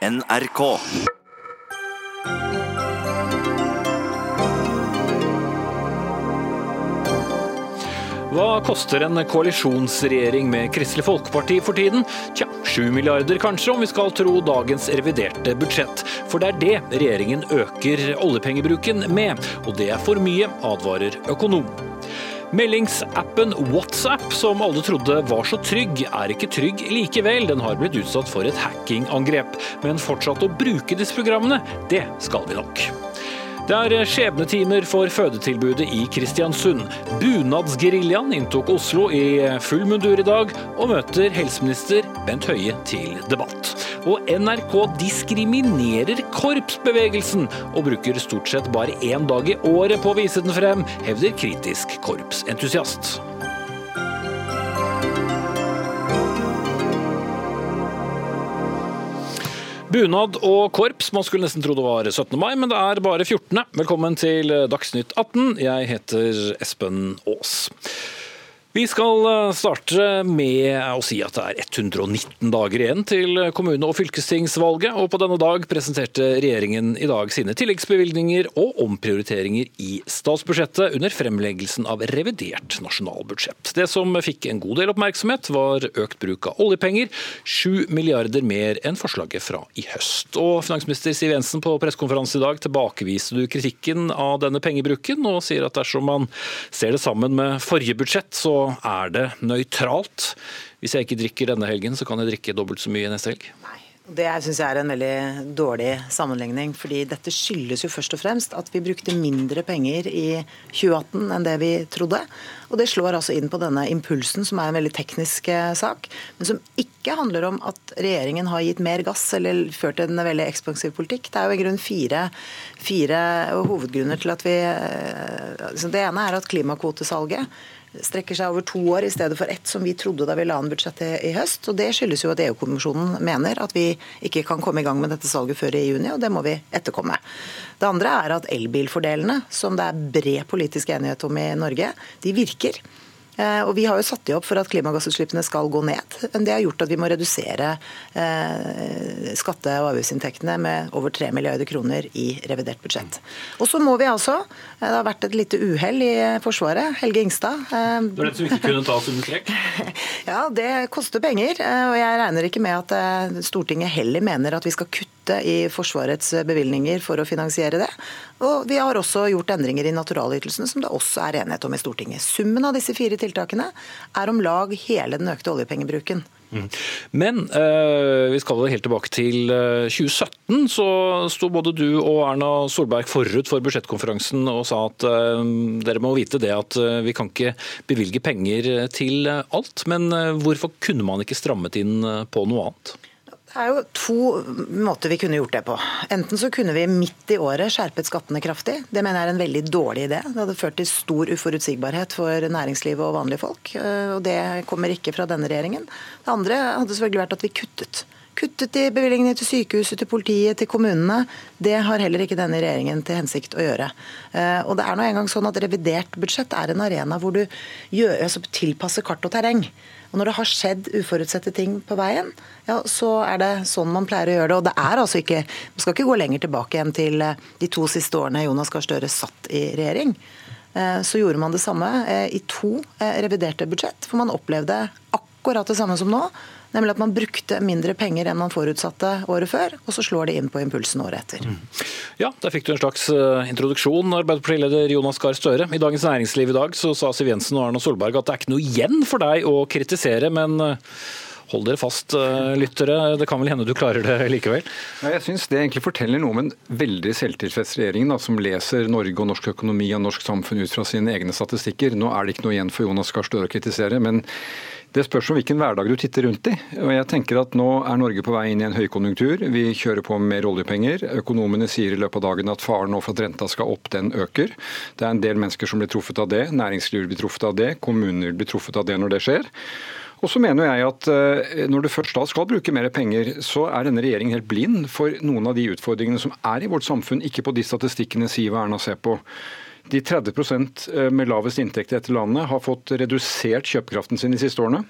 NRK. Hva koster en koalisjonsregjering med Kristelig Folkeparti for tiden? Tja, sju milliarder kanskje, om vi skal tro dagens reviderte budsjett. For det er det regjeringen øker oljepengebruken med, og det er for mye, advarer økonom. Meldingsappen WhatsApp, som alle trodde var så trygg, er ikke trygg likevel. Den har blitt utsatt for et hackingangrep. Men fortsatt å bruke disse programmene, det skal vi nok. Det er skjebnetimer for fødetilbudet i Kristiansund. Bunadsgeriljaen inntok Oslo i full mundur i dag, og møter helseminister Bent Høie til debatt. Og NRK diskriminerer korpsbevegelsen, og bruker stort sett bare én dag i året på å vise den frem, hevder kritisk korpsentusiast. Bunad og korps, man skulle nesten tro det var 17. mai, men det er bare 14. Velkommen til Dagsnytt 18. Jeg heter Espen Aas. Vi skal eh, starte med å si at det er 119 dager igjen til kommune- og fylkestingsvalget, og på denne dag presenterte regjeringen i dag sine tilleggsbevilgninger og omprioriteringer i statsbudsjettet under fremleggelsen av revidert nasjonalbudsjett. Det som fikk en god del oppmerksomhet, var økt bruk av oljepenger, 7 milliarder mer enn forslaget fra i høst. Og finansminister Siv Jensen på pressekonferanse i dag tilbakeviser du kritikken av denne pengebruken, og sier at dersom man ser det sammen med forrige budsjett, så er det nøytralt. Hvis jeg ikke drikker denne helgen, så kan jeg drikke dobbelt så mye neste helg. Det syns jeg er en veldig dårlig sammenligning. fordi Dette skyldes jo først og fremst at vi brukte mindre penger i 2018 enn det vi trodde. Og Det slår altså inn på denne impulsen, som er en veldig teknisk eh, sak. Men som ikke handler om at regjeringen har gitt mer gass eller ført en veldig ekspansiv politikk. Det er jo i grunn fire, fire hovedgrunner til at vi eh, Det ene er at klimakvotesalget strekker seg over to år i stedet for ett, som vi trodde da vi la an budsjettet i høst. og Det skyldes jo at EU-kommisjonen mener at vi ikke kan komme i gang med dette salget før i juni, og det må vi etterkomme. Det andre er at elbilfordelene, som det er bred politisk enighet om i Norge, de virker. Eh, og Vi har jo satt de opp for at klimagassutslippene skal gå ned. Men det har gjort at vi må redusere eh, skatte- og avgiftsinntektene med over 3 milliarder kroner i revidert budsjett. Og så må vi altså Det har vært et lite uhell i Forsvaret. Helge Ingstad. Eh, det var det som ikke kunne tas under strek? Ja, det koster penger. Og jeg regner ikke med at Stortinget heller mener at vi skal kutte i Forsvarets bevilgninger for å finansiere det. Og vi har også gjort endringer i naturalytelsene, som det også er enighet om i Stortinget. Summen av disse fire tiltakene er om lag hele den økte oljepengebruken. Mm. Men eh, vi skal helt tilbake til 2017. Eh, så sto både du og Erna Solberg forut for budsjettkonferansen og sa at eh, dere må vite det at eh, vi kan ikke bevilge penger til alt. Men eh, hvorfor kunne man ikke strammet inn på noe annet? Det er jo to måter vi kunne gjort det på. Enten så kunne vi midt i året skjerpet skattene kraftig. Det mener jeg er en veldig dårlig idé. Det hadde ført til stor uforutsigbarhet for næringslivet og vanlige folk. Eh, og det kommer ikke fra denne regjeringen. Det andre hadde selvfølgelig vært at vi kuttet. Kuttet i bevilgningene til sykehuset, til politiet, til kommunene. Det har heller ikke denne regjeringen til hensikt å gjøre. Eh, og det er nå engang sånn at Revidert budsjett er en arena hvor du gjør, altså tilpasser kart og terreng. Og Når det har skjedd uforutsette ting på veien, ja, så er det sånn man pleier å gjøre det. Og det er altså ikke, Man skal ikke gå lenger tilbake igjen til eh, de to siste årene Jonas Gahr Støre satt i regjering. Eh, så gjorde man det samme eh, i to reviderte budsjett, for man opplevde akkurat det samme som nå. Nemlig at man brukte mindre penger enn man forutsatte året før, og så slår det inn på impulsen året etter. Mm. Ja, Der fikk du en slags introduksjon, Arbeiderpartileder Jonas Gahr Støre. I Dagens Næringsliv i dag så sa Siv Jensen og Erna Solberg at det er ikke noe igjen for deg å kritisere, men Hold dere fast, eh, lyttere. Det kan vel hende du klarer det likevel? Ja, jeg synes Det egentlig forteller noe om en veldig selvtilfreds regjering da, som leser Norge og norsk økonomi og norsk samfunn ut fra sine egne statistikker. Nå er det ikke noe igjen for Jonas Gahr Støre å kritisere. men det spørs om hvilken hverdag du titter rundt i. Og jeg tenker at Nå er Norge på vei inn i en høykonjunktur. Vi kjører på med mer oljepenger. Økonomene sier i løpet av dagen at faren nå for at renta skal opp, den øker. Det er en del mennesker som blir truffet av det. Næringslivet blir truffet av det. Kommuner blir truffet av det når det skjer. Og så mener jeg at eh, Når du først da skal bruke mer penger, så er denne regjeringen helt blind for noen av de utfordringene som er i vårt samfunn, ikke på de statistikkene Siv og Erna ser på. De 30 eh, med lavest inntekt i dette landet har fått redusert kjøpekraften sin de siste årene.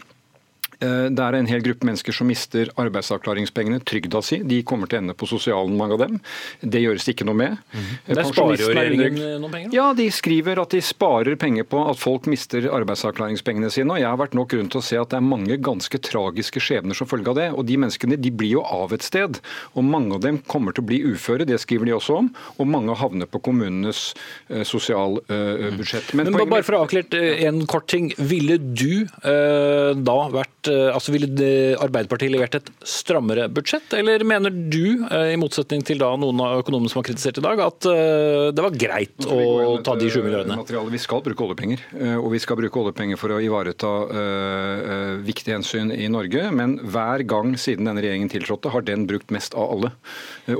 Eh, det er en hel gruppe mennesker som mister arbeidsavklaringspengene, trygda si. De kommer til å ende på sosialen, mange av dem. Det gjøres det ikke noe med. Mm. Der sparer jo regjeringen noen penger? Ja, de skriver at de sparer penger på at folk mister arbeidsavklaringspengene sine. og Jeg har vært nok grunn til å se at det er mange ganske tragiske skjebner som følge av det. og De menneskene de blir jo av et sted. og Mange av dem kommer til å bli uføre, det skriver de også om. Og mange havner på kommunenes uh, sosialbudsjett. Uh, Men, Men bare for å avklare en kort ting. Ville du uh, da vært altså Ville Arbeiderpartiet levert et strammere budsjett, eller mener du, i motsetning til da noen av økonomene som har kritisert i dag, at det var greit å ta de sju milliardene? Vi skal bruke oljepenger, og vi skal bruke oljepenger for å ivareta viktige hensyn i Norge. Men hver gang siden denne regjeringen tiltrådte, har den brukt mest av alle.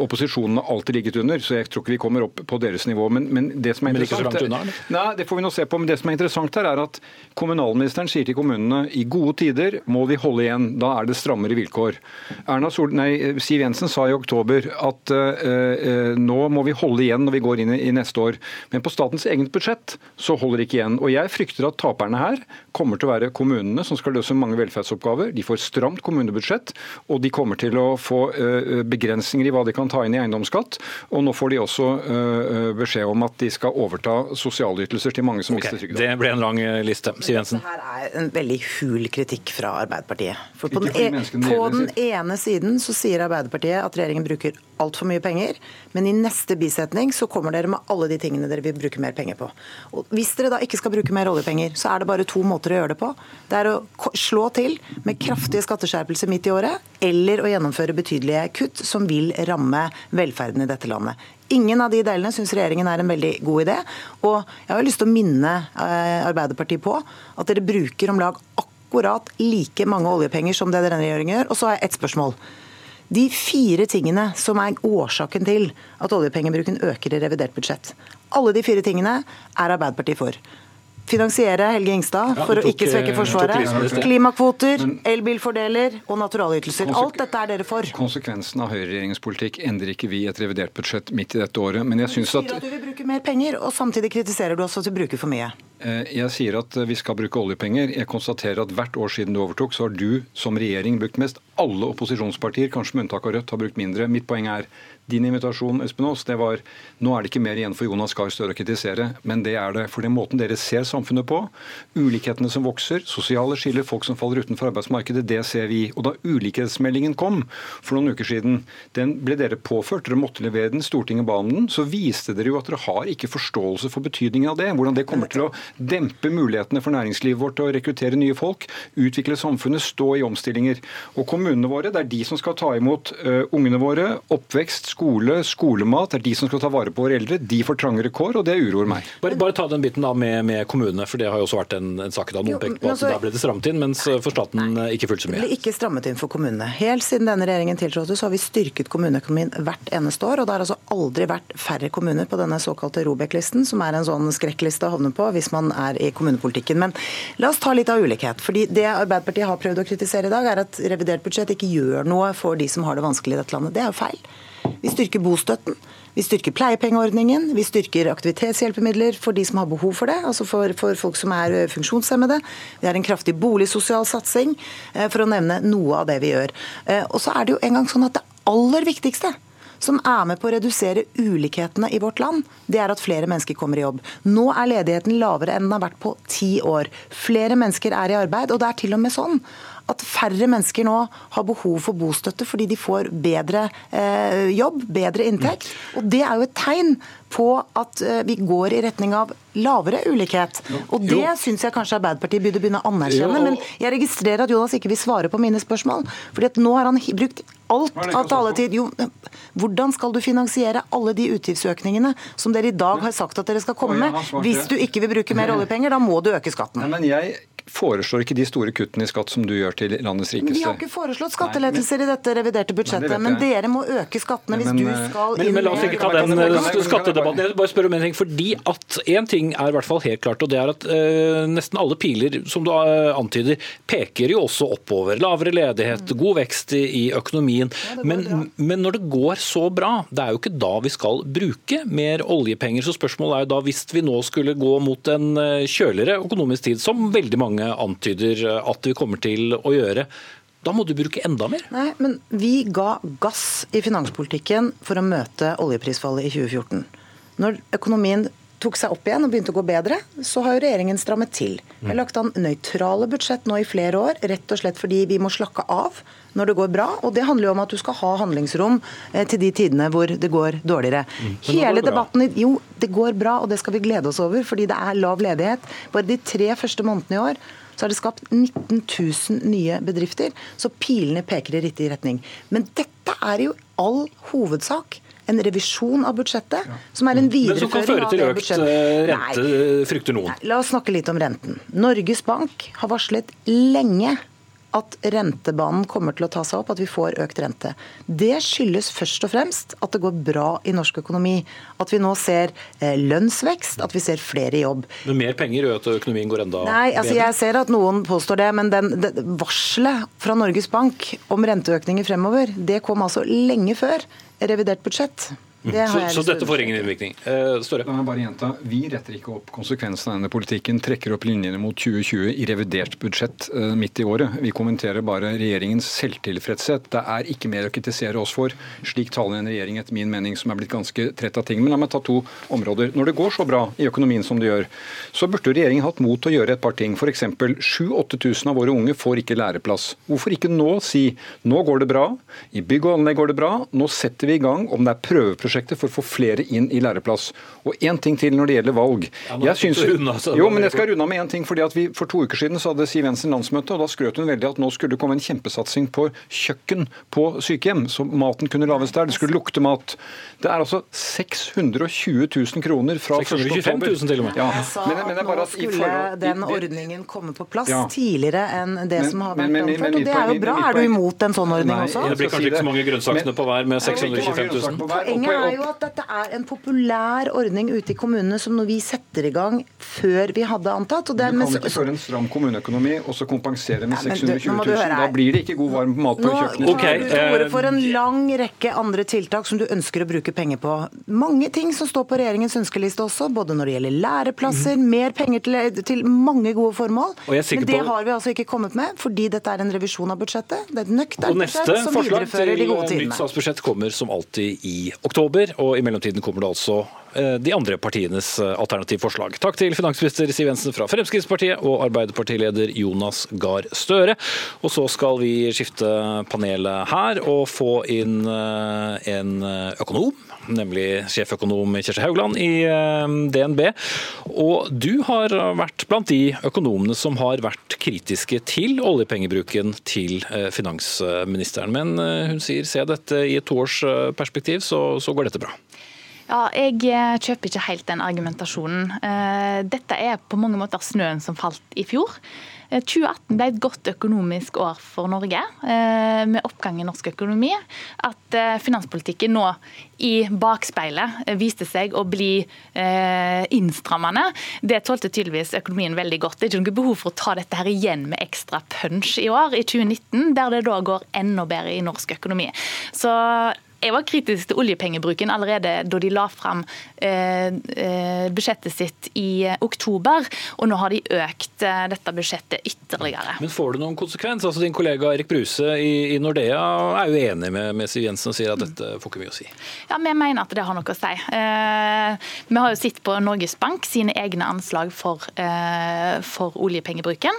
Opposisjonen har alltid ligget under, så jeg tror ikke vi kommer opp på deres nivå. Men, men det som er interessant, er, nei, det får vi nå se på, men det som er interessant her er at kommunalministeren sier til kommunene i gode tider må vi holde igjen, da er det strammere vilkår. Erna Sol nei, Siv Jensen sa i oktober at uh, nå må vi holde igjen når vi går inn i, i neste år. Men på statens eget budsjett så holder det ikke igjen. Og jeg frykter at taperne her kommer til å være kommunene som skal løse mange velferdsoppgaver. De får stramt kommunebudsjett, og de kommer til å få uh, begrensninger i hva de kan ta inn i eiendomsskatt. Og nå får de også uh, beskjed om at de skal overta sosialytelser til mange som okay, mister trygden. Det ble en lang liste. Siv Jensen. Dette er en veldig hul kritikk fra Arbeiderpartiet. For på, den, e på den ene siden så sier Arbeiderpartiet at regjeringen bruker altfor mye penger, men i neste bisetning så kommer dere med alle de tingene dere vil bruke mer penger på. Og Hvis dere da ikke skal bruke mer oljepenger, så er det bare to måter å gjøre det på. Det er å slå til med kraftige skatteskjerpelser midt i året, eller å gjennomføre betydelige kutt som vil ramme velferden i dette landet. Ingen av de delene syns regjeringen er en veldig god idé. Og jeg har lyst til å minne eh, Arbeiderpartiet på at dere bruker om lag akkurat like mange oljepenger som det denne regjeringen gjør. Og så har jeg ett spørsmål. De fire tingene som er årsaken til at oljepengebruken øker i revidert budsjett, alle de fire tingene er Arbeiderpartiet for finansiere Helge Ingstad ja, for tok, å ikke svekke Forsvaret. Klimakvoter, elbilfordeler og naturalytelser. Alt dette er dere for. Konsekvensen av høyreregjeringens politikk endrer ikke vi et revidert budsjett midt i dette året. Men jeg syns at Du sier at du vil bruke mer penger, og samtidig kritiserer du også at du bruker for mye. Eh, jeg sier at vi skal bruke oljepenger. Jeg konstaterer at hvert år siden du overtok, så har du som regjering brukt mest. Alle opposisjonspartier, kanskje med unntak av Rødt, har brukt mindre. Mitt poeng er din invitasjon Espen Aas, det var nå er det ikke mer igjen for Jonas Gahr Støre å kritisere, men det er det for den måten dere ser samfunnet på. Ulikhetene som vokser, sosiale skiller, folk som faller utenfor arbeidsmarkedet, det ser vi. Og da ulikhetsmeldingen kom for noen uker siden, den ble dere påført, dere måtte levere den, Stortinget ba om den, så viste dere jo at dere har ikke forståelse for betydningen av det. Hvordan det kommer til å dempe mulighetene for næringslivet vårt til å rekruttere nye folk, utvikle samfunnet, stå i omstillinger. Og kommunene våre, det er de som skal ta imot uh, ungene våre, oppvekst, skole, skolemat, det er de som skal ta vare på våre eldre. De får trangere kår, og det uroer meg. Bare, bare ta den biten da med, med, kommunene, for det har jo også vært en, en sak da noen pekte på at altså, da ble det strammet inn, mens for staten nei, ikke fullt så mye. Det ble ikke strammet inn for kommunene. Helt siden denne regjeringen tiltrådte, så har vi styrket kommuneøkonomien hvert eneste år. og det har altså aldri vært færre kommuner på denne såkalte Robek-listen, som er en sånn skrekkliste å havne på hvis man er i kommunepolitikken. Men la oss ta litt av ulikhet. fordi Det Arbeiderpartiet har prøvd å kritisere i dag, er at revidert budsjett ikke gjør noe for de som har det vanskelig i dette landet. Det er jo feil. Vi styrker bostøtten. Vi styrker pleiepengeordningen, vi styrker aktivitetshjelpemidler for de som har behov for det, altså for, for folk som er eh, funksjonshemmede. Vi har en kraftig boligsosial satsing, eh, for å nevne noe av det vi gjør. Eh, og så er det jo en gang sånn at det aller viktigste som er med på å redusere ulikhetene i vårt land, det er at flere mennesker kommer i jobb. Nå er ledigheten lavere enn den har vært på ti år. Flere mennesker er i arbeid, og det er til og med sånn at færre mennesker nå har behov for bostøtte fordi de får bedre eh, jobb, bedre inntekt. Og Det er jo et tegn på at eh, vi går i retning av lavere ulikhet. Og Det syns jeg kanskje Arbeiderpartiet burde begynne å anerkjenne. Men jeg registrerer at Jonas ikke vil svare på mine spørsmål. fordi at nå har han brukt alt av taletid. Jo, hvordan skal du finansiere alle de utgiftsøkningene som dere i dag har sagt at dere skal komme med? Hvis du ikke vil bruke mer oljepenger, da må du øke skatten. Men jeg foreslår ikke de store kuttene i skatt som du gjør til landets rikeste. Vi har ikke foreslått skattelettelser i dette reviderte budsjettet, men dere må øke skattene hvis du eh, skal men, men la oss ikke ta den eh, skattedebatten. Jeg bare spør om en ting. fordi at En ting er i hvert fall helt klart, og det er at uh, nesten alle piler som du uh, antyder, peker jo også oppover. Lavere ledighet, god vekst i, i økonomien. Ja, men, men, når det går så bra, det er jo ikke da vi skal bruke mer oljepenger. Så spørsmålet er jo da, hvis vi nå skulle gå mot en kjøligere økonomisk tid, som veldig mange mange antyder at vi kommer til å gjøre. Da må du bruke enda mer. Nei, men vi ga gass i finanspolitikken for å møte oljeprisfallet i 2014. Når økonomien tok seg opp igjen og begynte å gå bedre, så har jo regjeringen strammet til. Vi har lagt an nøytrale budsjett nå i flere år, rett og slett fordi vi må slakke av når det går bra. Og det handler jo om at du skal ha handlingsrom eh, til de tidene hvor det går dårligere. Mm. Hele debatten Jo, det går bra, og det skal vi glede oss over, fordi det er lav ledighet. Bare de tre første månedene i år så har det skapt 19 000 nye bedrifter. Så pilene peker i riktig retning. Men dette er jo all hovedsak en revisjon av budsjettet, som er en videreføring av det budsjettet. Men som kan føre til økt eh, rente, frykter noen. Nei, la oss snakke litt om renten. Norges Bank har varslet lenge at rentebanen kommer til å ta seg opp, at vi får økt rente. Det skyldes først og fremst at det går bra i norsk økonomi. At vi nå ser eh, lønnsvekst, at vi ser flere i jobb. Men mer penger gjør at økonomien går enda Nei, altså Jeg ser at noen påstår det, men den, det, varselet fra Norges Bank om renteøkninger fremover, det kom altså lenge før revidert budsjett. Så, så, dette får ingen innvirkning. Uh, Støre? La meg bare gjenta. Vi retter ikke opp konsekvensene av denne politikken. Trekker opp linjene mot 2020 i revidert budsjett uh, midt i året. Vi kommenterer bare regjeringens selvtilfredshet. Det er ikke mer å kritisere oss for. Slik taler en regjering etter min mening som er blitt ganske trett av ting. Men la meg ta to områder. Når det går så bra i økonomien som det gjør, så burde regjeringen hatt mot til å gjøre et par ting. F.eks. 7000-8000 av våre unge får ikke læreplass. Hvorfor ikke nå si nå går det bra, i bygg og anlegg går det bra, nå setter vi i gang om det er prøveprosjekt prosjektet for å få flere inn i læreplass. Og én ting til når det gjelder valg. Jeg synes, jo, men jeg skal runde av med én ting. fordi at vi For to uker siden så hadde Siv Jensen landsmøte, og da skrøt hun veldig at nå skulle det komme en kjempesatsing på kjøkken på sykehjem, så maten kunne lages der. Det skulle lukte mat. Det er altså 620 000 kroner fra 625 000 til og med. Ja. Men, men, nå skulle den ordningen komme på plass ja. tidligere enn det men, som har vært anført. Og det er jo bra. Er du imot en sånn ordning Nei, også? Det blir kanskje ikke så mange grønnsakene på hver med 625 000. Poenget er jo at dette er en populær ordning ute i kommunene som når vi setter i gang før vi hadde antatt. Og det, du kan ikke føre en stram kommuneøkonomi og så kompensere med 620 000. Da blir det ikke god varm mat på kjøkkenet. Nå tar du ordet for en lang rekke andre tiltak som du ønsker å bruke penger på. Mange ting som står på regjeringens ønskeliste også, både når det gjelder læreplasser, mm. mer penger til, til, mange gode formål. Men det har vi altså ikke kommet med, fordi dette er en revisjon av budsjettet. Det er et nøkternt budsjett som viderefører de gode tidene. Nytt statsbudsjett kommer som alltid i oktober, og i mellomtiden kommer det altså de andre partienes eh, alternativforslag. Takk til finansminister Siv Jensen fra Fremskrittspartiet og Arbeiderpartileder Jonas Gahr Støre. Og så skal vi skifte panelet her og få inn eh, en økonom nemlig sjeføkonom Kjersti Haugland i DNB. Og du har vært blant de økonomene som har vært kritiske til oljepengebruken til finansministeren. Men hun sier se dette i et toårsperspektiv, så, så går dette bra. Ja, Jeg eh, kjøper ikke helt den argumentasjonen. Eh, dette er på mange måter snøen som falt i fjor. 2018 eh, ble et godt økonomisk år for Norge, med oppgang i norsk økonomi. At finanspolitikken nå i bakspeilet viste seg å bli innstrammende, det tålte tydeligvis økonomien veldig godt. Det er ikke noe behov for å ta dette her igjen med ekstra punch i år, i 2019, der det da går enda bedre i norsk økonomi. Så jeg var kritisk til oljepengebruken allerede da de la fram eh, eh, budsjettet sitt i eh, oktober, og nå har de økt dette budsjettet ytterligere. Men får det noen konsekvens? Altså Din kollega Erik Bruse i, Nordea er jo enig med, med Siv Jensen og sier at dette får ikke mye å si. Ja, Vi mener at det har noe å si. vi har jo sett på Norges Bank sine egne anslag for, for oljepengebruken.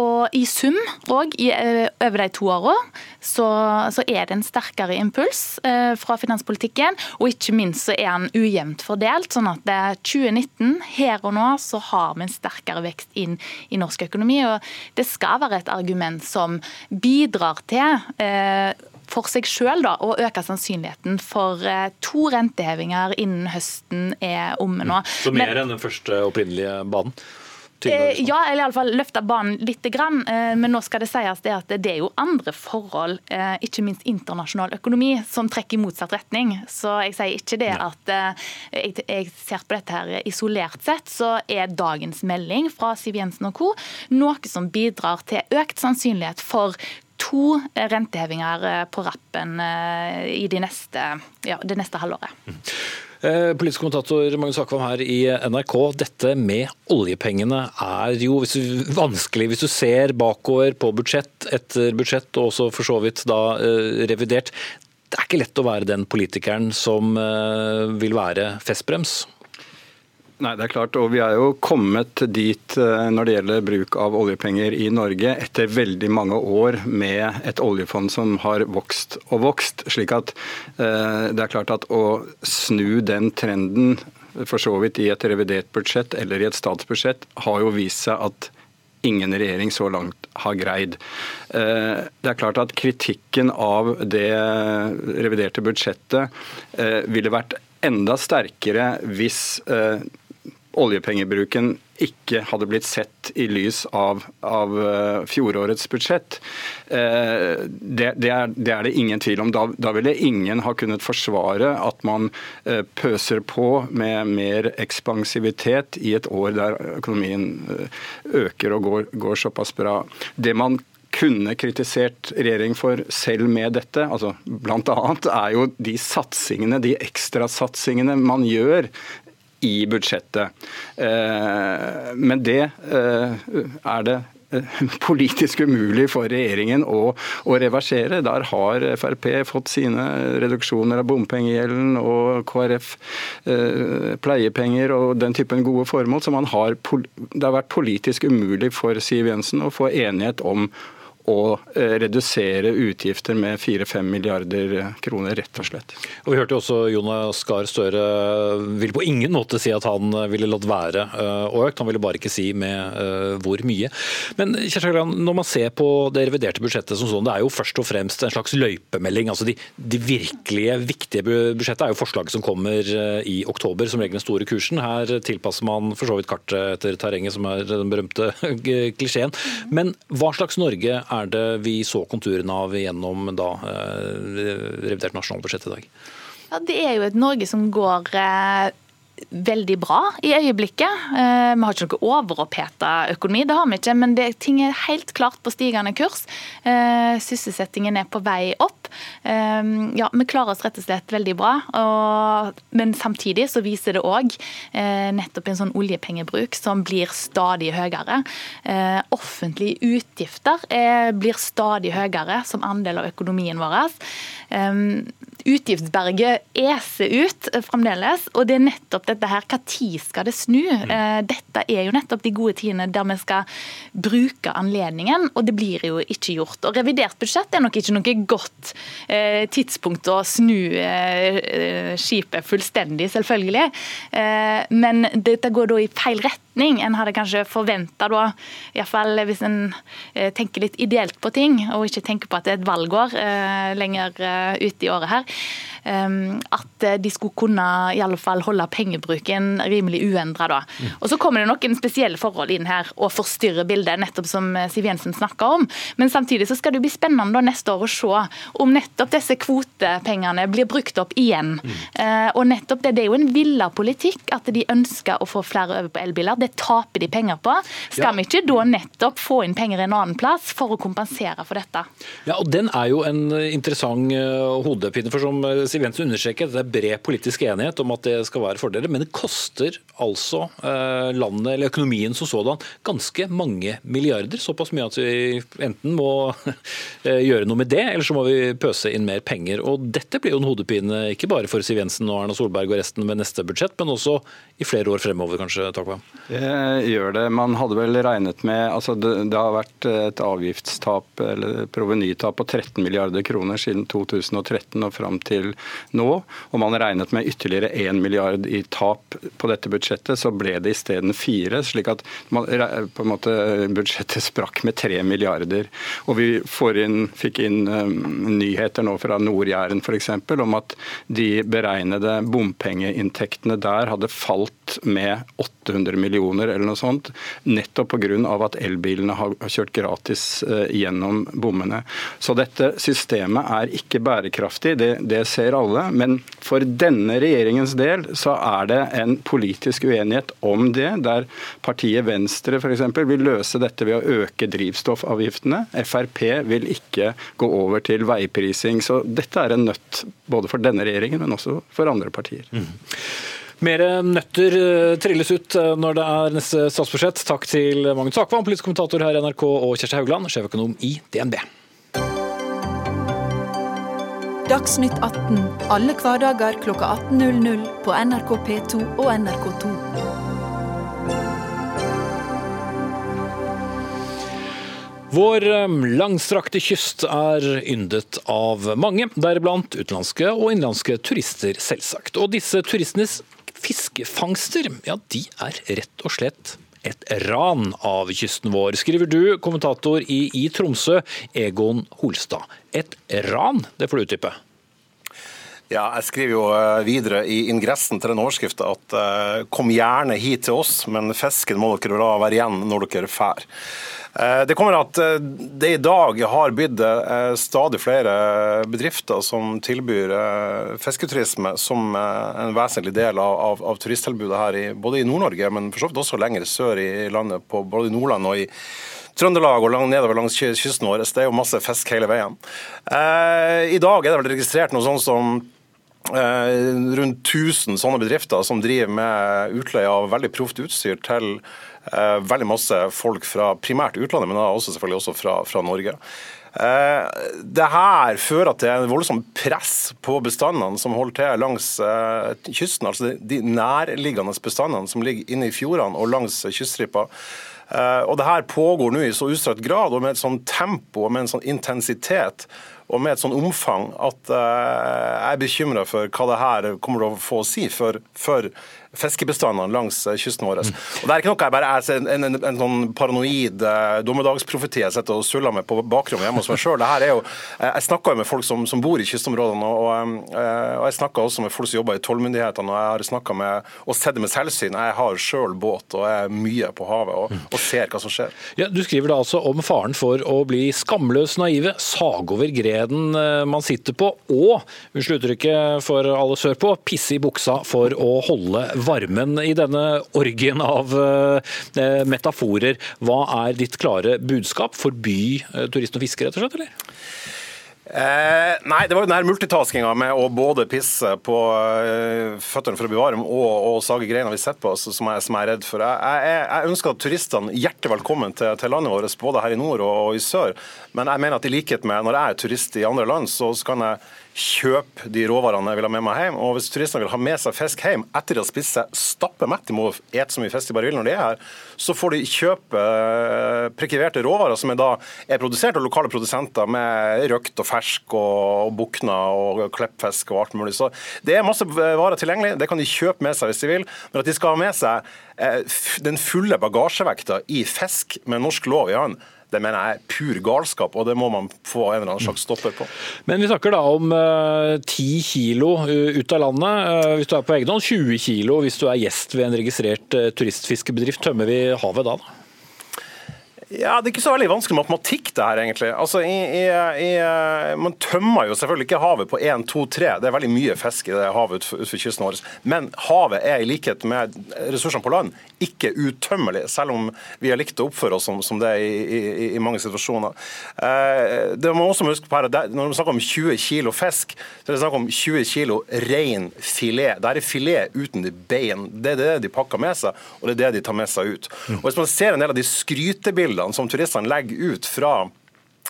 Og i sum og over de to åra, så, så, er det en sterkere impuls. Eh, fra finanspolitikken, og ikke minst så er den ujevnt fordelt. sånn at 2019, her og nå, så har vi en sterkere vekst inn i norsk økonomi. og Det skal være et argument som bidrar til eh, for seg sjøl å øke sannsynligheten for eh, to rentehevinger innen høsten er omme nå. Så mer enn den første opprinnelige banen? Eh, ja, eller iallfall løfte banen litt. Grann. Eh, men nå skal det sies det at det er jo andre forhold, eh, ikke minst internasjonal økonomi, som trekker i motsatt retning. Så jeg sier ikke det at jeg, jeg ser på dette her isolert sett, så er dagens melding fra Siv Jensen og co. noe som bidrar til økt sannsynlighet for to rentehevinger på rappen i de neste, ja, det neste halvåret. Eh, politisk kommentator Magnus Akvam her i NRK. Dette med oljepengene er jo vanskelig hvis du ser bakover på budsjett etter budsjett, og også for så vidt da eh, revidert. Det er ikke lett å være den politikeren som eh, vil være festbrems. Nei, det er klart, og Vi er jo kommet dit eh, når det gjelder bruk av oljepenger i Norge, etter veldig mange år med et oljefond som har vokst og vokst. slik at eh, det er klart at å snu den trenden for så vidt i et revidert budsjett eller i et statsbudsjett, har jo vist seg at ingen regjering så langt har greid. Eh, det er klart at kritikken av det reviderte budsjettet ville vært enda sterkere hvis oljepengebruken ikke hadde blitt sett i lys av, av uh, fjorårets budsjett. Uh, det, det, er, det, er, det ingen tvil om. Da, da, ville ingen ha kunnet forsvare at man uh, pøser på med mer ekspansivitet i et år der økonomien øker og går, går såpass bra. Det man kunne kritisert regjering for selv med dette, altså bl.a. er jo de satsingene, de ekstrasatsingene man gjør i budsjettet. Eh, men det eh, er det eh, politisk umulig for regjeringen å, å, reversere. Der har Frp fått sine reduksjoner av bompengegjelden og KrF eh, pleiepenger og den typen gode formål. Så har, det har vært politisk umulig for Siv Jensen å få enighet om å eh, redusere utgifter med 4-5 milliarder kroner, rett og slett. Og Vi hørte også Jonas Gahr Støre vil på ingen måte si at han ville latt være å økt, han ville bare ikke si med eh, hvor mye. Men når man ser på det reviderte budsjettet som sånn, det er jo først og fremst en slags løypemelding. altså De, de virkelige viktige budsjettet er jo forslaget som kommer i oktober, som regel den store kursen. Her tilpasser man for så vidt kartet etter terrenget, som er den berømte klisjeen. Men hva slags Norge er er det vi så konturene av gjennom da, eh, revidert nasjonalbudsjett i dag? Ja, Det er jo et Norge som går eh, veldig bra i øyeblikket. Eh, vi har ikke noe overoppheta økonomi, det har vi ikke, men det, ting er helt klart på stigende kurs. Sysselsettingen er på vei opp. Ja, Vi klarer oss rett og slett veldig bra, og, men samtidig så viser det òg nettopp en sånn oljepengebruk som blir stadig høyere. Offentlige utgifter blir stadig høyere som andel av økonomien vår. Utgiftsberget eser ut fremdeles, og det er nettopp dette her. Når skal det snu? Mm. Eh, dette er jo nettopp de gode tidene der vi skal bruke anledningen, og det blir jo ikke gjort. Og Revidert budsjett er nok ikke noe godt eh, tidspunkt å snu eh, skipet fullstendig, selvfølgelig. Men dette går da i feil retning. En hadde kanskje forventa da, iallfall hvis en tenker litt ideelt på ting, og ikke tenker på at det er et valgår lenger ute i året her, at de skulle kunne i alle fall holde pengebruken rimelig uendra. Mm. Og så kommer det noen spesielle forhold inn her og forstyrrer bildet, nettopp som Siv Jensen snakka om. Men samtidig så skal det bli spennende neste år å se om nettopp disse kvotepengene blir brukt opp igjen. Mm. Og nettopp det, det er jo en villa politikk at de ønsker å få flere over på elbiler. Det taper de penger på. Skal ja. vi ikke da nettopp få inn penger en annen plass for å kompensere for dette? Ja, og Den er jo en interessant eh, hodepine. for som eh, Siv Jensen understreker, det er bred politisk enighet om at det skal være fordeler. Men det koster altså eh, landet eller økonomien som sådan ganske mange milliarder. Såpass mye at vi enten må gjøre noe med det, eller så må vi pøse inn mer penger. Og Dette blir jo en hodepine ikke bare for Siv Jensen og Erna Solberg og resten ved neste budsjett, men også i flere år fremover, kanskje? Takva? Det gjør det. Man hadde vel regnet med altså det, det har vært et avgiftstap eller provenytap på 13 milliarder kroner siden 2013 og fram til nå. Og man regnet med ytterligere 1 milliard i tap på dette budsjettet, så ble det isteden fire. slik at man, på en måte, budsjettet sprakk med 3 milliarder. Og vi inn, fikk inn um, nyheter nå fra Nord-Jæren f.eks. om at de beregnede bompengeinntektene der hadde falt med 800 millioner eller noe sånt, nettopp pga. at elbilene har kjørt gratis eh, gjennom bommene. Så dette systemet er ikke bærekraftig, det, det ser alle. Men for denne regjeringens del så er det en politisk uenighet om det, der partiet Venstre f.eks. vil løse dette ved å øke drivstoffavgiftene. Frp vil ikke gå over til veiprising. Så dette er en nøtt både for denne regjeringen, men også for andre partier. Mm. Mer nøtter eh, trilles ut eh, når det er neste statsbudsjett. Takk til Magnus Akvam, politisk kommentator her i NRK, og Kjersti Haugland, sjeføkonom i DNB. Dagsnytt 18 alle hverdager kl 18.00 på NRK P2 og NRK2. Vår eh, langstrakte kyst er yndet av mange, deriblant utenlandske og innenlandske turister, selvsagt. Og disse turistenes fiskefangster, ja, de er rett og slett et ran av kysten vår, skriver du, kommentator i, i Tromsø, Egon Holstad. Et ran, det får du utdype. Ja, jeg skriver jo eh, videre i ingressen til den overskriften at uh, kom gjerne hit til oss, men fisken må dere la være igjen når dere drar. Eh, det kommer at det i dag har eh, stadig flere bedrifter som tilbyr fisketurisme som en vesentlig del av, av, av turisttilbudet her, i, både i Nord-Norge, men for så vidt også lenger sør i landet, på både i Nordland og i Trøndelag og langt nedover langs kysten vår. Det er jo masse fisk hele veien. I dag er det vel registrert noe sånt som rundt 1000 sånne bedrifter som driver med utleie av veldig proft utstyr til Eh, veldig masse folk fra primært utlandet, men også selvfølgelig også fra, fra Norge. Eh, det her fører til en voldsom press på bestandene som holder til langs eh, kysten. Altså de nærliggende bestandene som ligger inne i fjordene og langs kyststripa. Og det her pågår nå i så utstrakt grad og med et sånn tempo og med en sånn intensitet og med et sånn omfang at jeg er bekymra for hva det her kommer til å få å si for, for fiskebestandene langs eh, kysten vår. Mm. Og Det er ikke noe jeg bare er en, en, en, sånn paranoid eh, dommedagsprofeti jeg sitter og suller med på bakrommet hjemme hos meg sjøl. Jeg snakker jo med folk som, som bor i kystområdene, og, og, og jeg snakker også med folk som jobber i tollmyndighetene. og Jeg har snakket med og sett det med selvsyn. Jeg har sjøl båt og er mye på havet og, mm. og, ser hva som skjer. Ja, du skriver da altså om faren for å bli skamløs naive, sage over greden eh, man sitter på, og, unnskyld uttrykket for alle sørpå, pisse i buksa for å holde varmen i denne orgien av eh, metaforer. Hva er ditt klare budskap? Forby eh, turist og fiske, rett og slett, eller? Eh, nei, det var jo den her multitaskinga med å både pisse på eh, føttene for å bli varm og, og sage greina vi sitter på, som jeg, som jeg, er redd for. Jeg, jeg, jeg ønsker at turistene hjertelig velkommen til, til, landet vårt, både her i nord og, og, i sør. Men jeg mener at i likhet med når jeg er turist i andre land, så, så kan jeg kjøpe de råvarene jeg vil ha med meg hjem. Og hvis turistene vil ha med seg fisk hjem etter å ha spist seg stappmett, de må ete så mye fisk de bare vil når de er her, så får de kjøpe eh, prekiverte råvarer som er da er produsert av lokale produsenter med røkt og fersk og, og bukna og klippfisk og alt mulig. Så det er masse varer tilgjengelig, det kan de kjøpe med seg hvis de vil. Men at de skal ha med seg eh, den fulle bagasjevekta i fisk med norsk lov i hånd, det mener jeg er pur galskap, og det må man få en eller annen slags stopper på. Men vi snakker da om ti uh, kilo uh, ut av landet uh, hvis du er på egen hånd, 20 kilo hvis du er gjest ved en registrert uh, turistfiskebedrift. Tømmer vi havet da? da? Ja, Det er ikke så veldig vanskelig matematikk, det her, egentlig. Altså, i, i, i, Man tømmer jo selvfølgelig ikke havet på 1, 2, 3. Det er veldig mye fisk i det havet utenfor, ut kysten vår. Men havet er i likhet med ressursene på land ikke utømmelig, selv om vi har likt å oppføre oss som, som det i, mange situasjoner. Eh, det må også huske på her, Når vi snakker om 20 kilo fisk, så er det snakk om 20 kilo ren filet. Det er filet uten de bein. Det er det de pakker med seg, og det er det de tar med seg ut. Og Hvis man ser en del av de skrytebildene som turistene legger ut fra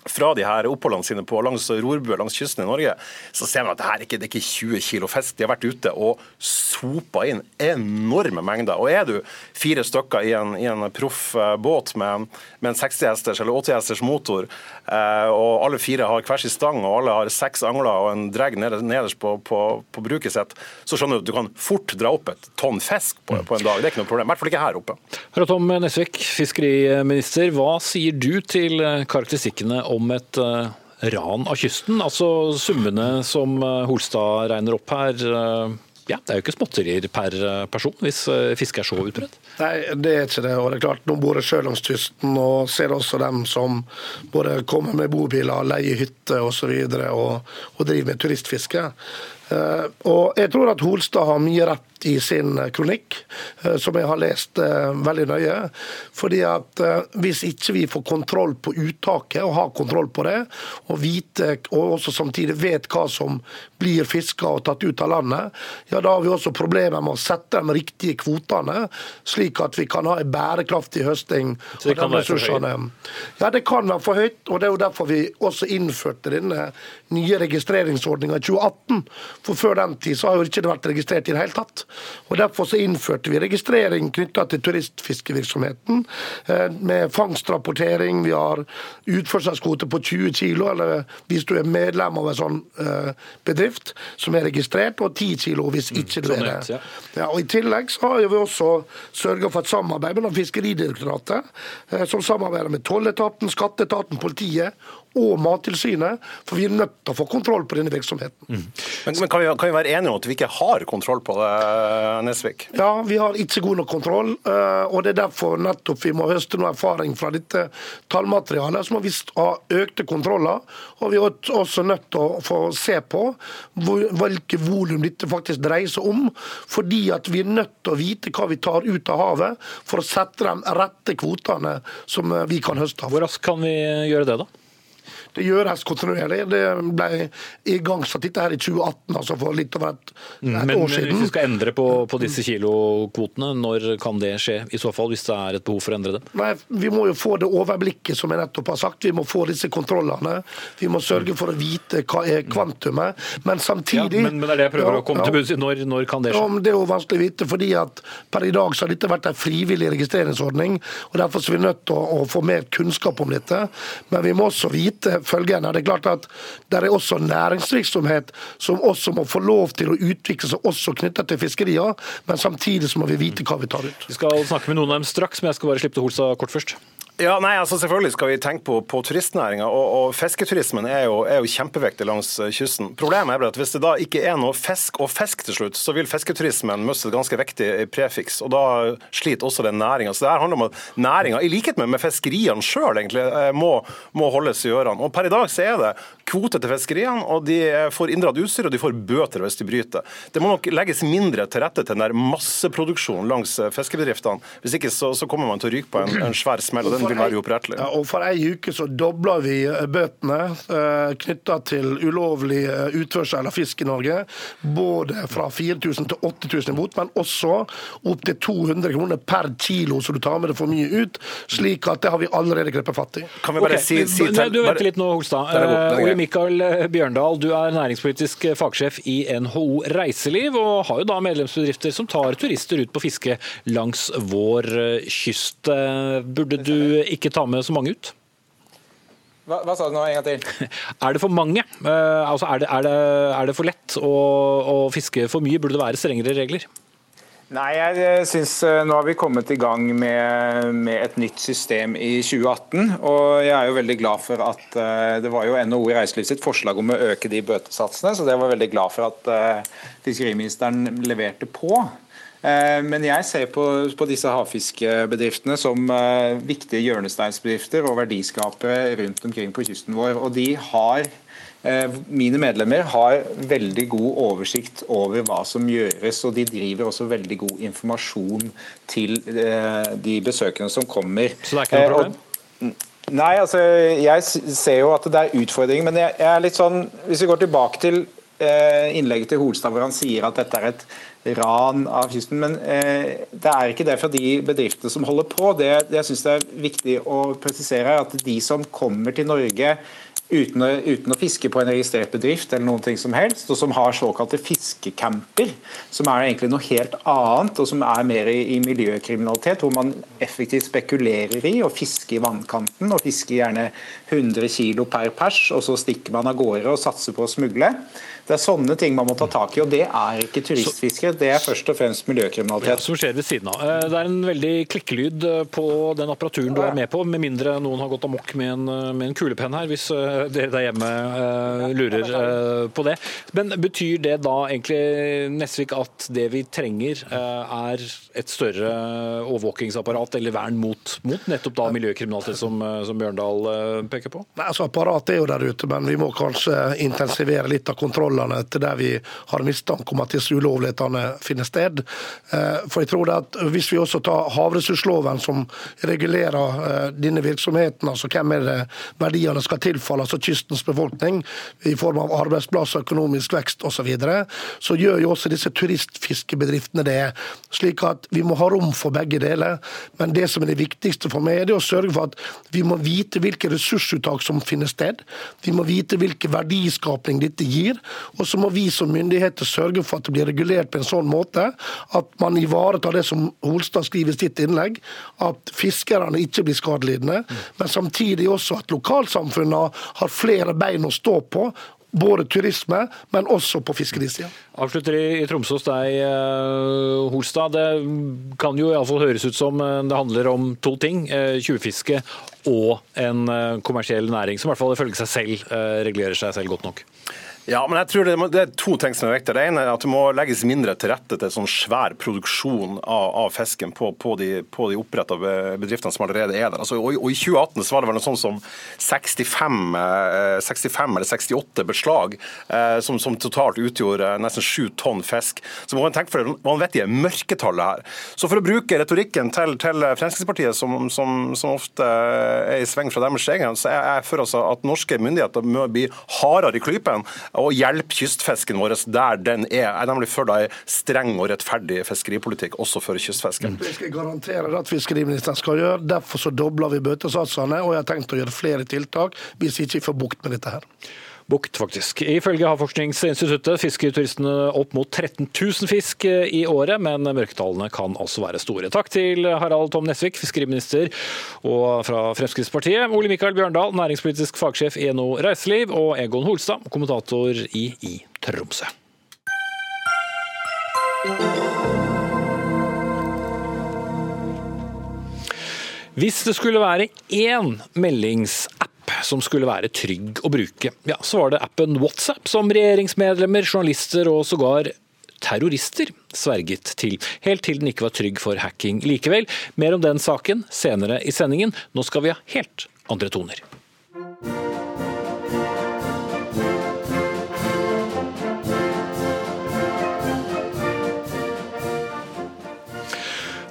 fra de her oppholdene sine på langs rorbue langs kysten i Norge, så ser man at det her ikke, det er ikke 20 kilo fisk. De har vært ute og sopa inn enorme mengder. Og er du fire stykker i en, i en proff eh, båt med, med en 60 hesters eller 80 hesters motor, eh, og alle fire har hver sin stang og alle har seks angler og en dregg nederst på, på, på, bruket sitt, så skjønner du at du kan fort dra opp et tonn fisk på, på en dag. Det er ikke noe problem. I hvert fall ikke her oppe. Tom Nesvik, fiskeriminister. Hva sier du til karakteristikkene om et uh, ran av kysten. Altså Summene som uh, Holstad regner opp her, uh, Ja, Det er jo ikke småtterier per person hvis fiske er så utbredt? Nei, det er ikke det. og det er klart, Nå bor jeg selv langs kysten og ser også dem som både kommer med bobiler, leier hytter osv. Og, og, og driver med turistfiske. Og jeg tror at Holstad har mye rett i sin eh, kronikk, eh, som jeg har lest eh, veldig nøye. Fordi at Hvis ikke vi får kontroll på uttaket, og har kontroll på det, og vite, og også samtidig vet hva som blir fiska og tatt ut av landet, ja da har vi også problemer med å sette de riktige kvotene, slik at vi kan ha en bærekraftig høsting. Så det kan være for høyt? Ja, det kan være for høyt. og Det er jo derfor vi også innførte denne nye registreringsordninga i 2018. For før den tid så har jo ikke det vært registrert i det hele tatt. Og Derfor så innførte vi registrering knytta til turistfiskevirksomheten. Eh, med fangstrapportering. Vi har utførselskvote på 20 kg, eller hvis du er medlem av en sånn eh, bedrift som er registrert, og 10 kg hvis mm, ikke du er det. Ja, og I tillegg så har vi også sørga for et samarbeid mellom Fiskeridirektoratet, eh, som samarbeider med tolletaten, skatteetaten, politiet og Mattilsynet, for vi er nødt til å få kontroll på denne virksomheten. Mm. Men, men kan, vi, kan, vi, være enige om at vi ikke har kontroll på det, Nesvik? Ja, vi har ikke god nok kontroll. Eh, og Det er derfor nettopp vi må høste noe erfaring fra dette tallmaterialet. Så må vi ha økte kontroller. Og vi er også nødt til å få se på hvilke volum dette faktisk dreier seg om. Fordi at vi er nødt til å vite hva vi tar ut av havet, for å sette de rette kvotene som vi kan høste av. Hvor raskt kan vi gjøre det, da? Det gjøres kontinuerlig. Det ble igangsatt dette her i 2018, altså for litt over et, mm, et men, år siden. Men hvis vi skal endre på, på, disse kilokvotene, når kan det skje? I så fall, hvis det er et behov for å endre det? Nei, Vi må jo få det overblikket, som jeg nettopp har sagt. Vi må få disse kontrollene. Vi må sørge for å vite hva er kvantumet. Men samtidig ja, men, men, det er det jeg prøver ja, å komme ja, til bunns i. Når, når, kan det skje? Ja, det er jo vanskelig å vite, fordi at per i dag så har dette vært en frivillig registreringsordning. og Derfor er vi nødt til å, å få mer kunnskap om dette. Men vi må også vite følgende. Det er klart at det er også næringsvirksomhet som også må få lov til å utvikle seg også knyttet til fiskerier, men samtidig så må vi vite hva vi tar ut. Vi skal snakke med noen av dem straks, men jeg skal bare slippe til Holsa kort først. Ja, nei, altså Selvfølgelig skal vi tenke på, på turistnæringa. Og, og, fisketurismen er jo, er jo, kjempeviktig langs eh, kysten. Problemet er at hvis det da ikke er noe fisk og fisk til slutt, så vil fisketurismen miste et ganske viktig prefiks. og Da sliter også den næringa. Så det her handler om at næringa, i likhet med, med fiskeriene sjøl, egentlig, må, må, holdes i ørene. Og Per i dag så er det kvote til fiskeriene, og de får inndratt utstyr og de får bøter hvis de bryter. Det må nok legges mindre til rette til den der masseproduksjonen langs eh, fiskebedriftene. Hvis ikke så, så kommer man til å ryke på en, en svær smell. og den vil være uopprettelig. Ja, og For ei uke så dobler vi eh, bøtene eh, knytta til ulovlig eh, utførsel av fisk i Norge. Både fra 4000 til 8000 i bot, men også opp til 200 kroner per kilo så du tar med deg for mye ut. Slik at det har vi allerede grepet fatt i. Kan vi bare okay. si, si Nei, Du venter litt nå, Holstad. Mikael Bjørndal, du er næringspolitisk fagsjef i NHO Reiseliv, og har jo da medlemsbedrifter som tar turister ut på fiske langs vår kyst. Burde du ikke ta med så mange ut? Hva, hva, sa du nå en gang til? Er det for mange? Uh, altså er, det, er, det, er, det, for lett å, å, fiske for mye? Burde det være strengere regler? Nei, jeg synes uh, Nå har vi kommet i gang med, med, et nytt system i 2018. Og jeg er jo veldig glad for at uh, det var jo NHO i reiseliv sitt forslag om å øke de bøtesatsene, så det var veldig glad for at fiskeriministeren leverte på. Eh, men jeg ser på, på disse havfiskebedriftene som viktige hjørnesteinsbedrifter og verdiskapere rundt omkring på kysten vår. Og de har Mine medlemmer har veldig god oversikt over hva som gjøres, og de driver også veldig god informasjon til uh, de besøkende som kommer. Så det er ikke noe problem? Nei, altså jeg ser jo at det er utfordringer, men jeg, er litt sånn Hvis vi går tilbake til innlegget til Holstad hvor han sier at dette er et ran av kysten. Men eh, det er ikke det for de bedriftene som holder på. Det, det jeg synes det er viktig å presisere, er at de som kommer til Norge uten å, uten å, fiske på en registrert bedrift eller noen ting som helst, og som har såkalte fiskecamper, som er egentlig noe helt annet, og som er mer i, i miljøkriminalitet, hvor man effektivt spekulerer i å fiske i vannkanten, og fiske gjerne 100 kg per pers, og så stikker man av gårde og satser på å smugle. Det er sånne ting man må ta tak i, og det er ikke turistfiske. Det er først og fremst miljøkriminalitet. Ja, som skjer ved siden av. Eh, det er en veldig klikkelyd eh, på den apparaturen du er med på, med mindre noen har gått amok med en, eh, med en kulepenn her, hvis dere der hjemme lurer på det. Men betyr det da egentlig, Nesvik, at det vi trenger er et større overvåkingsapparat eller vern mot, mot nettopp da miljøkriminalitet, som, som Bjørndal peker på? Nei, altså Apparatet er jo der ute, men vi må kanskje intensivere litt av kontrollene til der vi har mistanke om at disse ulovlighetene finner sted. Eh, for jeg tror at Hvis vi også tar havressursloven, som regulerer eh, denne virksomheten, altså hvem er det verdiene skal tilfalle, altså kystens befolkning, i form av arbeidsplasser, økonomisk vekst osv., så, videre, så gjør jo også disse turistfiskebedriftene det. Slik at vi må ha rom for begge deler. Men det som er det viktigste for meg, er å sørge for at vi må vite hvilke ressursuttak som finner sted. Vi må vite hvilken verdiskapning dette gir. Og så må vi som myndigheter sørge for at det blir regulert på en sånn måte at man ivaretar det som Holstad skriver i sitt innlegg, at fiskerne ikke blir skadelidende, men samtidig også at lokalsamfunnene har flere bein å stå på både turisme, men også på fiskerisida. Avslutter i, Tromsø hos deg, uh, Holstad. Det kan jo iallfall høres ut som eh, det handler om to ting. Uh, tjuvfiske og en kommersiell næring, som i hvert fall ifølge seg selv regulerer seg selv godt nok. Ja, men jeg tror det, det, er to ting som er viktig. Det ene er at det må legges mindre til rette til sånn svær produksjon av, av fisken på, på, de, på de oppretta bedriftene som allerede er der. Altså, og, og, I 2018 så var det vel noe sånn som 65, 65 eh, eller 68 beslag, eh, som, som, totalt utgjorde nesten 7 tonn fisk. Så må man tenke for det vanvittige mørketallet her. Så for å bruke retorikken til, til Fremskrittspartiet, som, som, som, ofte er i sving fra deres egen, så er jeg for altså at norske myndigheter må bli hardere i klypen og hjelpe kystfisken vår der den er. Jeg nemlig for en streng og rettferdig fiskeripolitikk også for kystfisken. Det skal jeg garantere at fiskeriministeren skal gjøre. Derfor så dobler vi bøtesatsene, og jeg har tenkt å gjøre flere tiltak hvis vi ikke får bukt med dette her bukt, faktisk. Ifølge Havforskningsinstituttet fisker turistene opp mot 13 000 fisk i året, men mørketallene kan også være store. Takk til Harald Tom Nesvik, fiskeriminister, og fra Fremskrittspartiet, Ole Mikael Bjørndal, næringspolitisk fagsjef i NO Reiseliv, og Egon Holstad, kommentator i I Tromsø. Hvis det skulle være én meldingsapp som skulle være trygg å bruke. Ja, Så var det appen WhatsApp som regjeringsmedlemmer, journalister og sågar terrorister sverget til, helt til den ikke var trygg for hacking likevel. Mer om den saken senere i sendingen. Nå skal vi ha helt andre toner.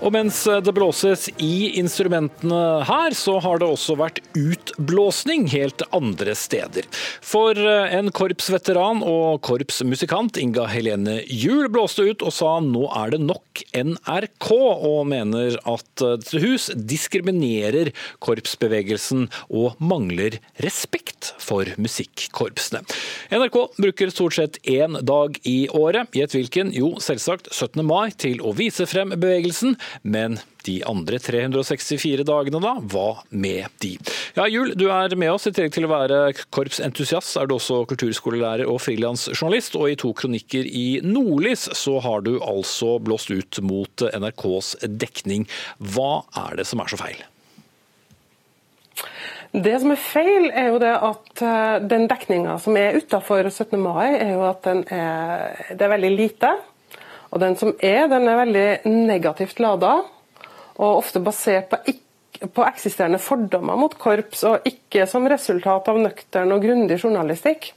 Og mens det blåses i instrumentene her, så har det også vært utblåsning helt andre steder. For en korpsveteran og korpsmusikant, Inga Helene Juel, blåste ut og sa nå er det nok NRK, og mener at dette hus diskriminerer korpsbevegelsen og mangler respekt for musikkorpsene. NRK bruker stort sett én dag i året, gjett hvilken? Jo, selvsagt 17. mai, til å vise frem bevegelsen, men de andre 364 dagene, da? Hva med de? Ja, Jul, du er med oss. I tillegg til å være korpsentusiast, er du også kulturskolelærer og frilansjournalist. Og i to kronikker i Nordlys så har du altså blåst ut mot NRKs dekning. Hva er det som er så feil? Det som er feil, er jo det at eh, den dekninga som er utafor 17. mai, er jo at er, det er veldig lite. Og den som er, den er veldig negativt lada, og ofte basert på, på eksisterende fordommer mot korps, og ikke som resultat av nøktern og grundig journalistikk.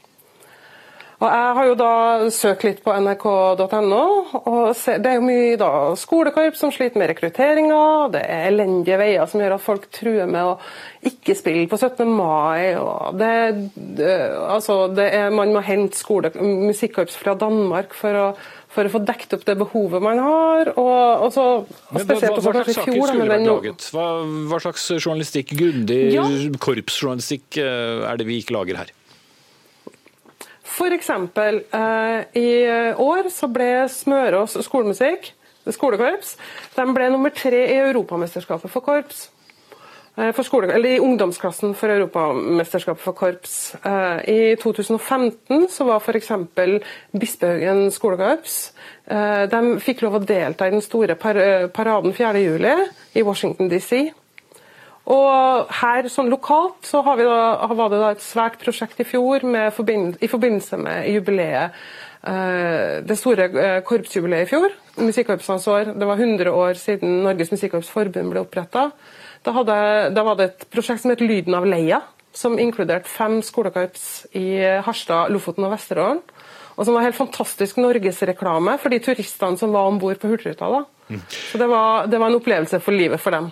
Og Jeg har jo da søkt litt på nrk.no, og det er jo mye da skolekorps som sliter med rekrutteringa, det er elendige veier som gjør at folk truer med å ikke spille på 17. mai. og det, det, altså det er, Man må hente skole, musikkorps fra Danmark for å for å få dekket opp det behovet man har. og, og så, og spesielt hva, hva, hva, slags saker skulle vært laget? Hva, hva, slags journalistikk, grundig ja. korpsjournalistikk eh, er det vi ikke lager her? F.eks. Eh, i år så ble Smørås skolemusikk, skolekorps, de ble nummer tre i Europamesterskapet for korps. Eh, for skole, eller I ungdomsklassen for Europamesterskapet for korps. Eh, I 2015 så var f.eks. Bispehaugen skolekorps eh, de fikk lov å delta i den store paraden 4.7 i Washington DC. Og her sånn Lokalt så da, var det et svært prosjekt i fjor forbindelse, i forbindelse med jubileet. Det store korpsjubileet i fjor, musikkorpsenes. Det var 100 år siden Norges Musikkorps Forbund ble oppretta. Da, hadde, da, var det et prosjekt som het Lyden av Leia, som inkluderte fem skolekorps i Harstad, Lofoten og Vesterålen. Og som var helt fantastisk norgesreklame for de turistene som var om bord på Hurtigruta. Mm. Så det var, det var, en opplevelse for livet for dem.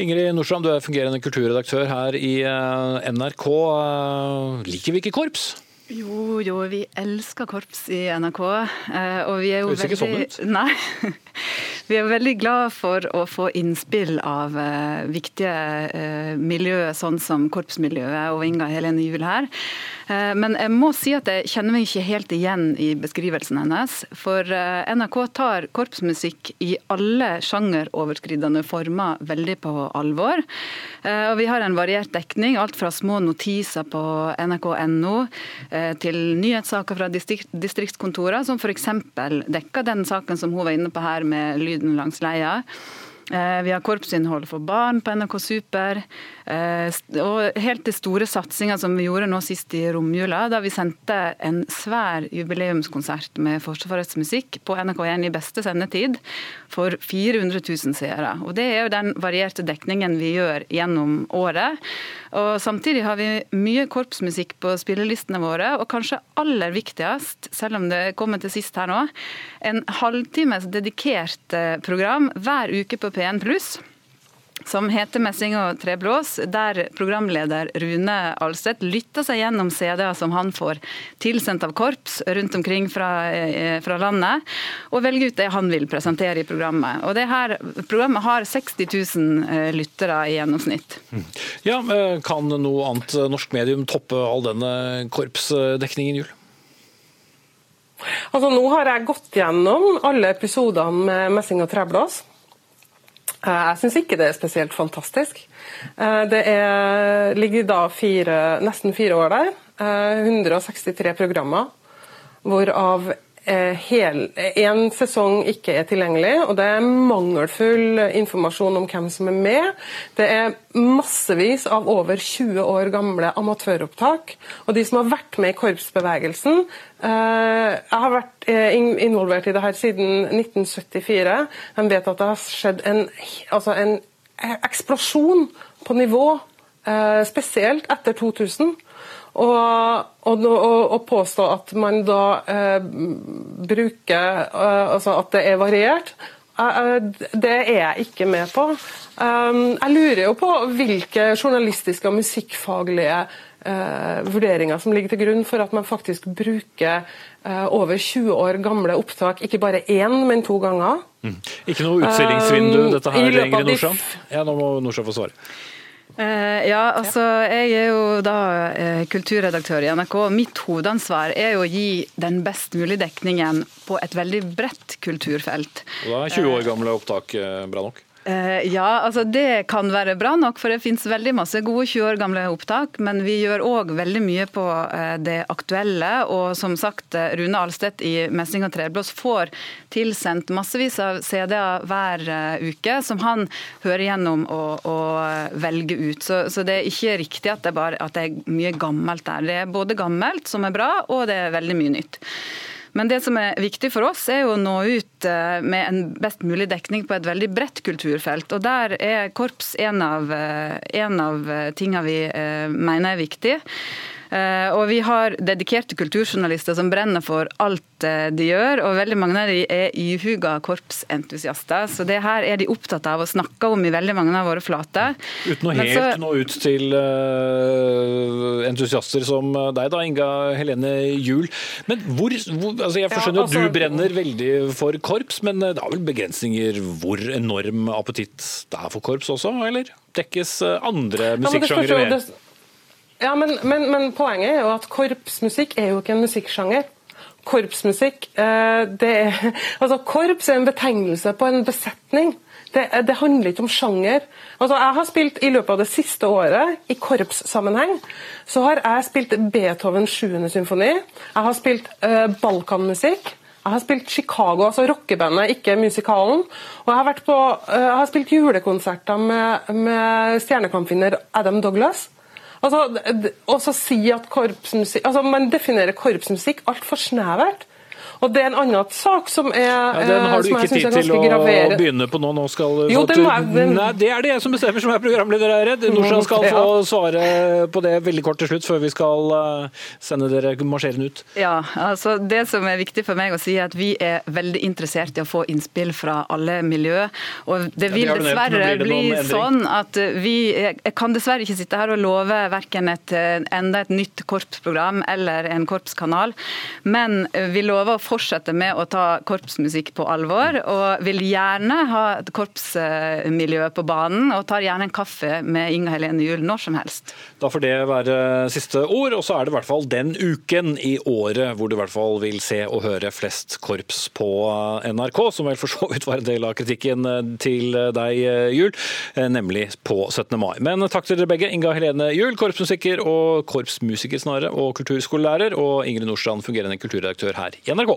Ingrid Nordstrand, du er fungerende kulturredaktør her i eh, NRK. Eh, liker vi ikke korps? Jo, jo, vi elsker korps i NRK. Eh, og vi er jo Høres ikke sånn. Nei. Vi er veldig glad for å få innspill av uh, viktige uh, miljøer, sånn som korpsmiljøet og Inga Helene Juel her. Men jeg må si at jeg kjenner meg ikke helt igjen i beskrivelsen hennes. For NRK tar korpsmusikk i alle sjangeroverskridende former veldig på alvor. Og vi har en variert dekning, alt fra små notiser på nrk.no til nyhetssaker fra distriktskontorene, som f.eks. dekker den saken som hun var inne på her med lyden langs leia. Eh, vi har korpsinnhold for barn på NRK Super. Eh, og helt til store satsinger som vi gjorde nå sist i romjula, da vi sendte en svær jubileumskonsert med Forsvarets musikk på NRK1 i beste sendetid for 400 000 seere. Og Det er jo den varierte dekningen vi gjør gjennom året. Og Samtidig har vi mye korpsmusikk på spillelistene våre, og kanskje aller viktigst, selv om det kommer til sist her nå, en halvtimes dedikert eh, program hver uke på P1 pluss som heter 'Messing og treblås', der programleder Rune Alstedt lytter seg gjennom CD-er som han får tilsendt av korps rundt omkring fra, eh, fra, landet, og velger ut det han vil presentere i programmet. Og det her Programmet har 60 000 eh, lyttere i gjennomsnitt. Mm. Ja, eh, Kan noe annet norsk medium toppe all denne korpsdekningen, Jul? Altså, nå har jeg gått gjennom alle episodene med Messing og treblås. Eh, jeg syns ikke det er spesielt fantastisk. Eh, det er, ligger da fire, nesten fire år der. 163 eh, programmer, hvorav én sesong ikke er tilgjengelig. Og det er mangelfull informasjon om hvem som er med. Det er massevis av over 20 år gamle amatøropptak. Og de som har vært med i korpsbevegelsen, Eh, jeg har vært eh, involvert i det her siden 1974. De vet at det har skjedd en, altså en eksplosjon på nivå, eh, spesielt etter 2000. Og, og, og, påstå at man da eh, bruker eh, Altså at det er variert, eh, det er jeg ikke med på. jeg lurer jo på hvilke journalistiske og musikkfaglige eh, vurderinger som ligger til grunn for at man faktisk bruker eh, over 20 år gamle opptak, ikke bare én, men to ganger. Mm. Ikke noe utstillingsvindu, dette her, lenger, Norsan? Ja, nå må Norsan få svare. Uh, ja, altså jeg er jo da uh, kulturredaktør i NRK. Mitt hovedansvar er jo å gi den best mulige dekningen på et veldig bredt kulturfelt. Og da er 20 år gamle opptak bra nok? Eh, ja, altså det kan være bra nok, for det finnes veldig masse gode 20 år gamle opptak. Men vi gjør òg veldig mye på eh, det aktuelle. Og som sagt, eh, Rune Alstedt i Messing og treblås får tilsendt massevis av CD-er hver uke, som han hører gjennom og, og velger ut. Så, så, det er ikke riktig at det, bare, at det er mye gammelt der. Det er både gammelt, som er bra, og det er veldig mye nytt. Men det som er viktig for oss, er å nå ut eh, med en best mulig dekning på et veldig bredt kulturfelt. Og der er korps en av, eh, en av eh, tingene vi mener er viktig. Eh, og vi har dedikerte kulturjournalister som brenner for alt eh, de gjør, og veldig mange av de er ihuga korpsentusiaster. Så det her er de opptatt av å snakke om i veldig mange av våre flater. Uten å helt så... nå ut til uh, entusiaster som deg da, Inga Helene Juel. Men hvor, hvor altså Jeg forstår ja, altså... at du brenner veldig for korps, men det er vel begrensninger hvor enorm appetitt det er for korps også, eller? Dekkes andre musikksjangre ja, med? Ja, men, men, men, poenget er jo at korpsmusikk er jo ikke en musikksjanger. korpsmusikk eh, det er, altså Korps er en betegnelse på en besetning. Det, det, handler ikke om sjanger. Altså, jeg har spilt I løpet av det siste året, i korpssammenheng, så har jeg spilt Beethovens 7. symfoni. Jeg har spilt uh, balkanmusikk. Jeg har spilt Chicago, altså rockebandet, ikke musikalen. Og jeg har, på, uh, jeg har spilt julekonserter med, med stjernekampfinner Adam Douglas. Altså, og så si at korpsmusikk, altså Man definerer korpsmusikk altfor snevert. Og det er en annen sak som er ja, Den har du ikke tid til å gravere. begynne på nå. nå skal, jo, den må den... Nei, Det er det jeg som bestemmer som er programleder, er redd. Norsan skal få svare på det veldig kort til slutt, før vi skal uh, sende dere marsjerende ut. Ja, altså Det som er viktig for meg å si, er at vi er veldig interessert i å få innspill fra alle miljø. Og det vil ja, det dessverre bli sånn at vi Jeg kan dessverre ikke sitte her og love verken et, enda et nytt korpsprogram eller en korpskanal, men vi lover å få fortsetter med å ta korpsmusikk på alvor, og vil gjerne ha et korpsmiljø på banen, og tar gjerne en kaffe med Inga Helene Juel når som helst. Da får det være siste ord, og så er det i hvert fall den uken i året hvor du i hvert fall vil se og høre flest korps på NRK, som vel for så vidt var en del av kritikken til deg, Juel, nemlig på 17. mai. Men takk til dere begge, Inga Helene Juel, korpsmusiker og korpsmusiker snarere, og kulturskolelærer, og Ingrid Nordstrand, fungerende kulturredaktør her i NRK.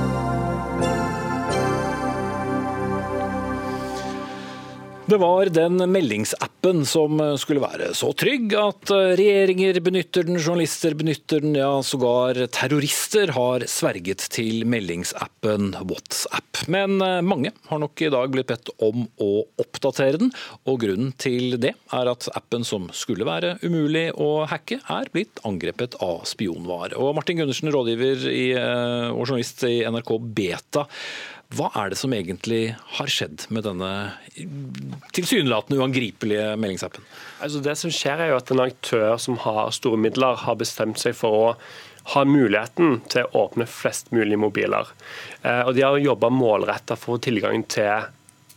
Det var den meldingsappen som skulle være så trygg at regjeringer benytter den, journalister benytter den, ja sågar terrorister har sverget til meldingsappen WhatsApp. Men eh, mange har nok i dag blitt bedt om å oppdatere den, og grunnen til det er at appen som skulle være umulig å hacke, er blitt angrepet av spionvare. Og Martin Gundersen, rådgiver i, eh, og journalist i NRK Beta. Hva er det som egentlig har skjedd med denne tilsynelatende uangripelige meldingsappen? Altså det som skjer er jo at En aktør som har store midler, har bestemt seg for å ha muligheten til å åpne flest mulig mobiler. Eh, og De har jobba målretta for å få tilgang til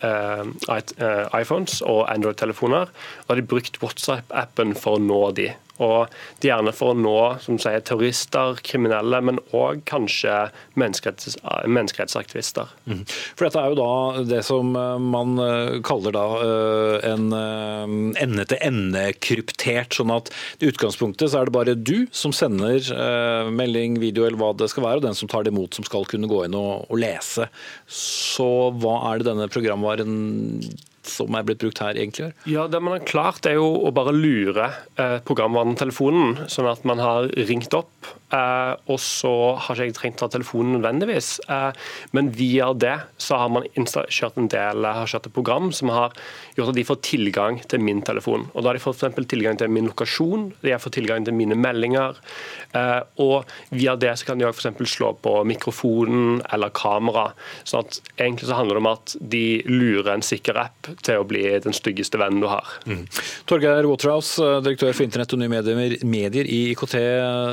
eh, eh, iPhones og Android-telefoner. Og de har brukt WhatsApp-appen for å nå de. Og de gjerne for å nå sier, terrorister, kriminelle, men òg kanskje menneskeretts menneskerettsaktivister. Mm. For Dette er jo da det som eh, man eh, kaller da eh, en ende-til-ende-kryptert. sånn at i utgangspunktet så er det bare du som sender melding, video eller hva det skal være, og den som tar det imot som skal kunne gå inn og, og lese. Så hva er det denne programvaren som er blitt brukt her, egentlig gjør? Ja, Det man har klart, er jo å bare lure eh, programvaretelefonen, sånn at man har ringt opp og så har ikke jeg trengt å ta telefonen nødvendigvis, eh, men via det så har man kjørt en del har kjørt et program som har gjort at de får tilgang til min telefon. Og Da har de for tilgang til min lokasjon, de har fått tilgang til mine meldinger. Eh, og via det så kan de òg f.eks. slå på mikrofonen eller kamera. sånn at egentlig så handler det om at de lurer en sikker app til å bli den styggeste vennen du har. Mm. Torgeir Waterhouse, direktør for internett og nye medier, medier i IKT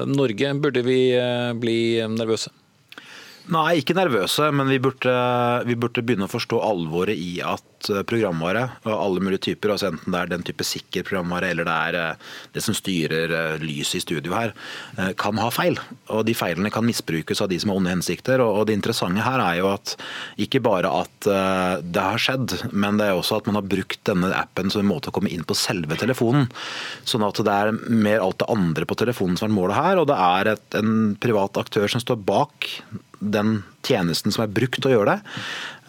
Norge. Burde vi eh, bli nervøse? Nei, ikke nervøse, men vi burde, vi burde, begynne å forstå alvoret i at eh, programvare av alle mulige typer, altså enten det er den type sikker programvare eller det er eh, det som styrer eh, lyset i studio her, kan ha feil. Og de feilene kan misbrukes av de som har onde hensikter. Og det interessante her er jo at ikke bare at det har skjedd, men det er også at man har brukt denne appen som en måte å komme inn på selve telefonen. Sånn at det er mer alt det andre på telefonen som er målet her, og det er et, en privat aktør som står bak den tjenesten som er brukt til å gjøre det.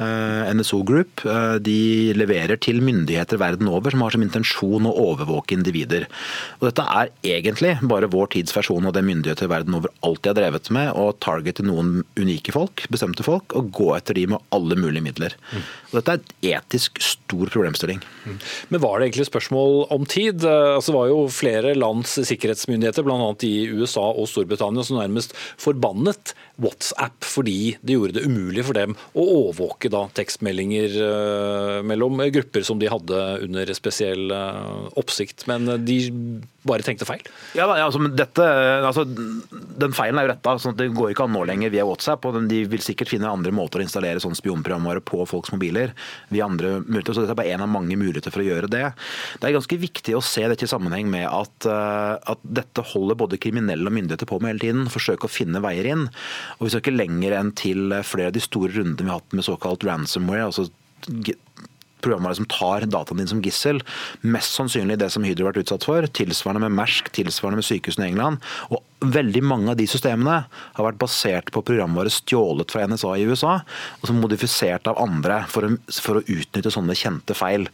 Eh, NSO Group eh, de leverer til myndigheter verden over som har som intensjon å overvåke individer. Og Dette er egentlig bare vår tids versjon av det myndigheter verden over alltid har drevet med, å targete noen unike folk, bestemte folk, og gå etter de med alle mulige midler. Og Dette er et etisk stor problemstilling. Men Var det egentlig spørsmål om tid? Eh, altså, det var jo flere lands sikkerhetsmyndigheter, bl.a. i USA og Storbritannia, som nærmest forbannet WhatsApp fordi Det gjorde det umulig for dem å overvåke da tekstmeldinger mellom grupper som de hadde under spesiell oppsikt. Men de bare tenkte feil? Ja, altså, dette, altså, Den feilen er jo retta. sånn det går ikke an nå lenger via WhatsApp. og De vil sikkert finne andre måter å installere sånn spionprogramvare på folks mobiler. via andre muligheter, så Dette er bare en av mange muligheter for å gjøre det. Det er ganske viktig å se dette i sammenheng med at, at dette holder både kriminelle og myndigheter på med hele tiden. Forsøke å finne veier inn. Og Vi skal ikke lenger enn til flere av de store rundene vi har hatt med såkalt ransomware. altså programvare som tar dataen din som gissel. Mest sannsynlig det som Hydro har vært utsatt for. Tilsvarende med Mersk, tilsvarende med sykehusene i England. Og veldig mange av de systemene har vært basert på programvare stjålet fra NSA i USA, og som modifisert av andre for å, for å utnytte sånne kjente feil.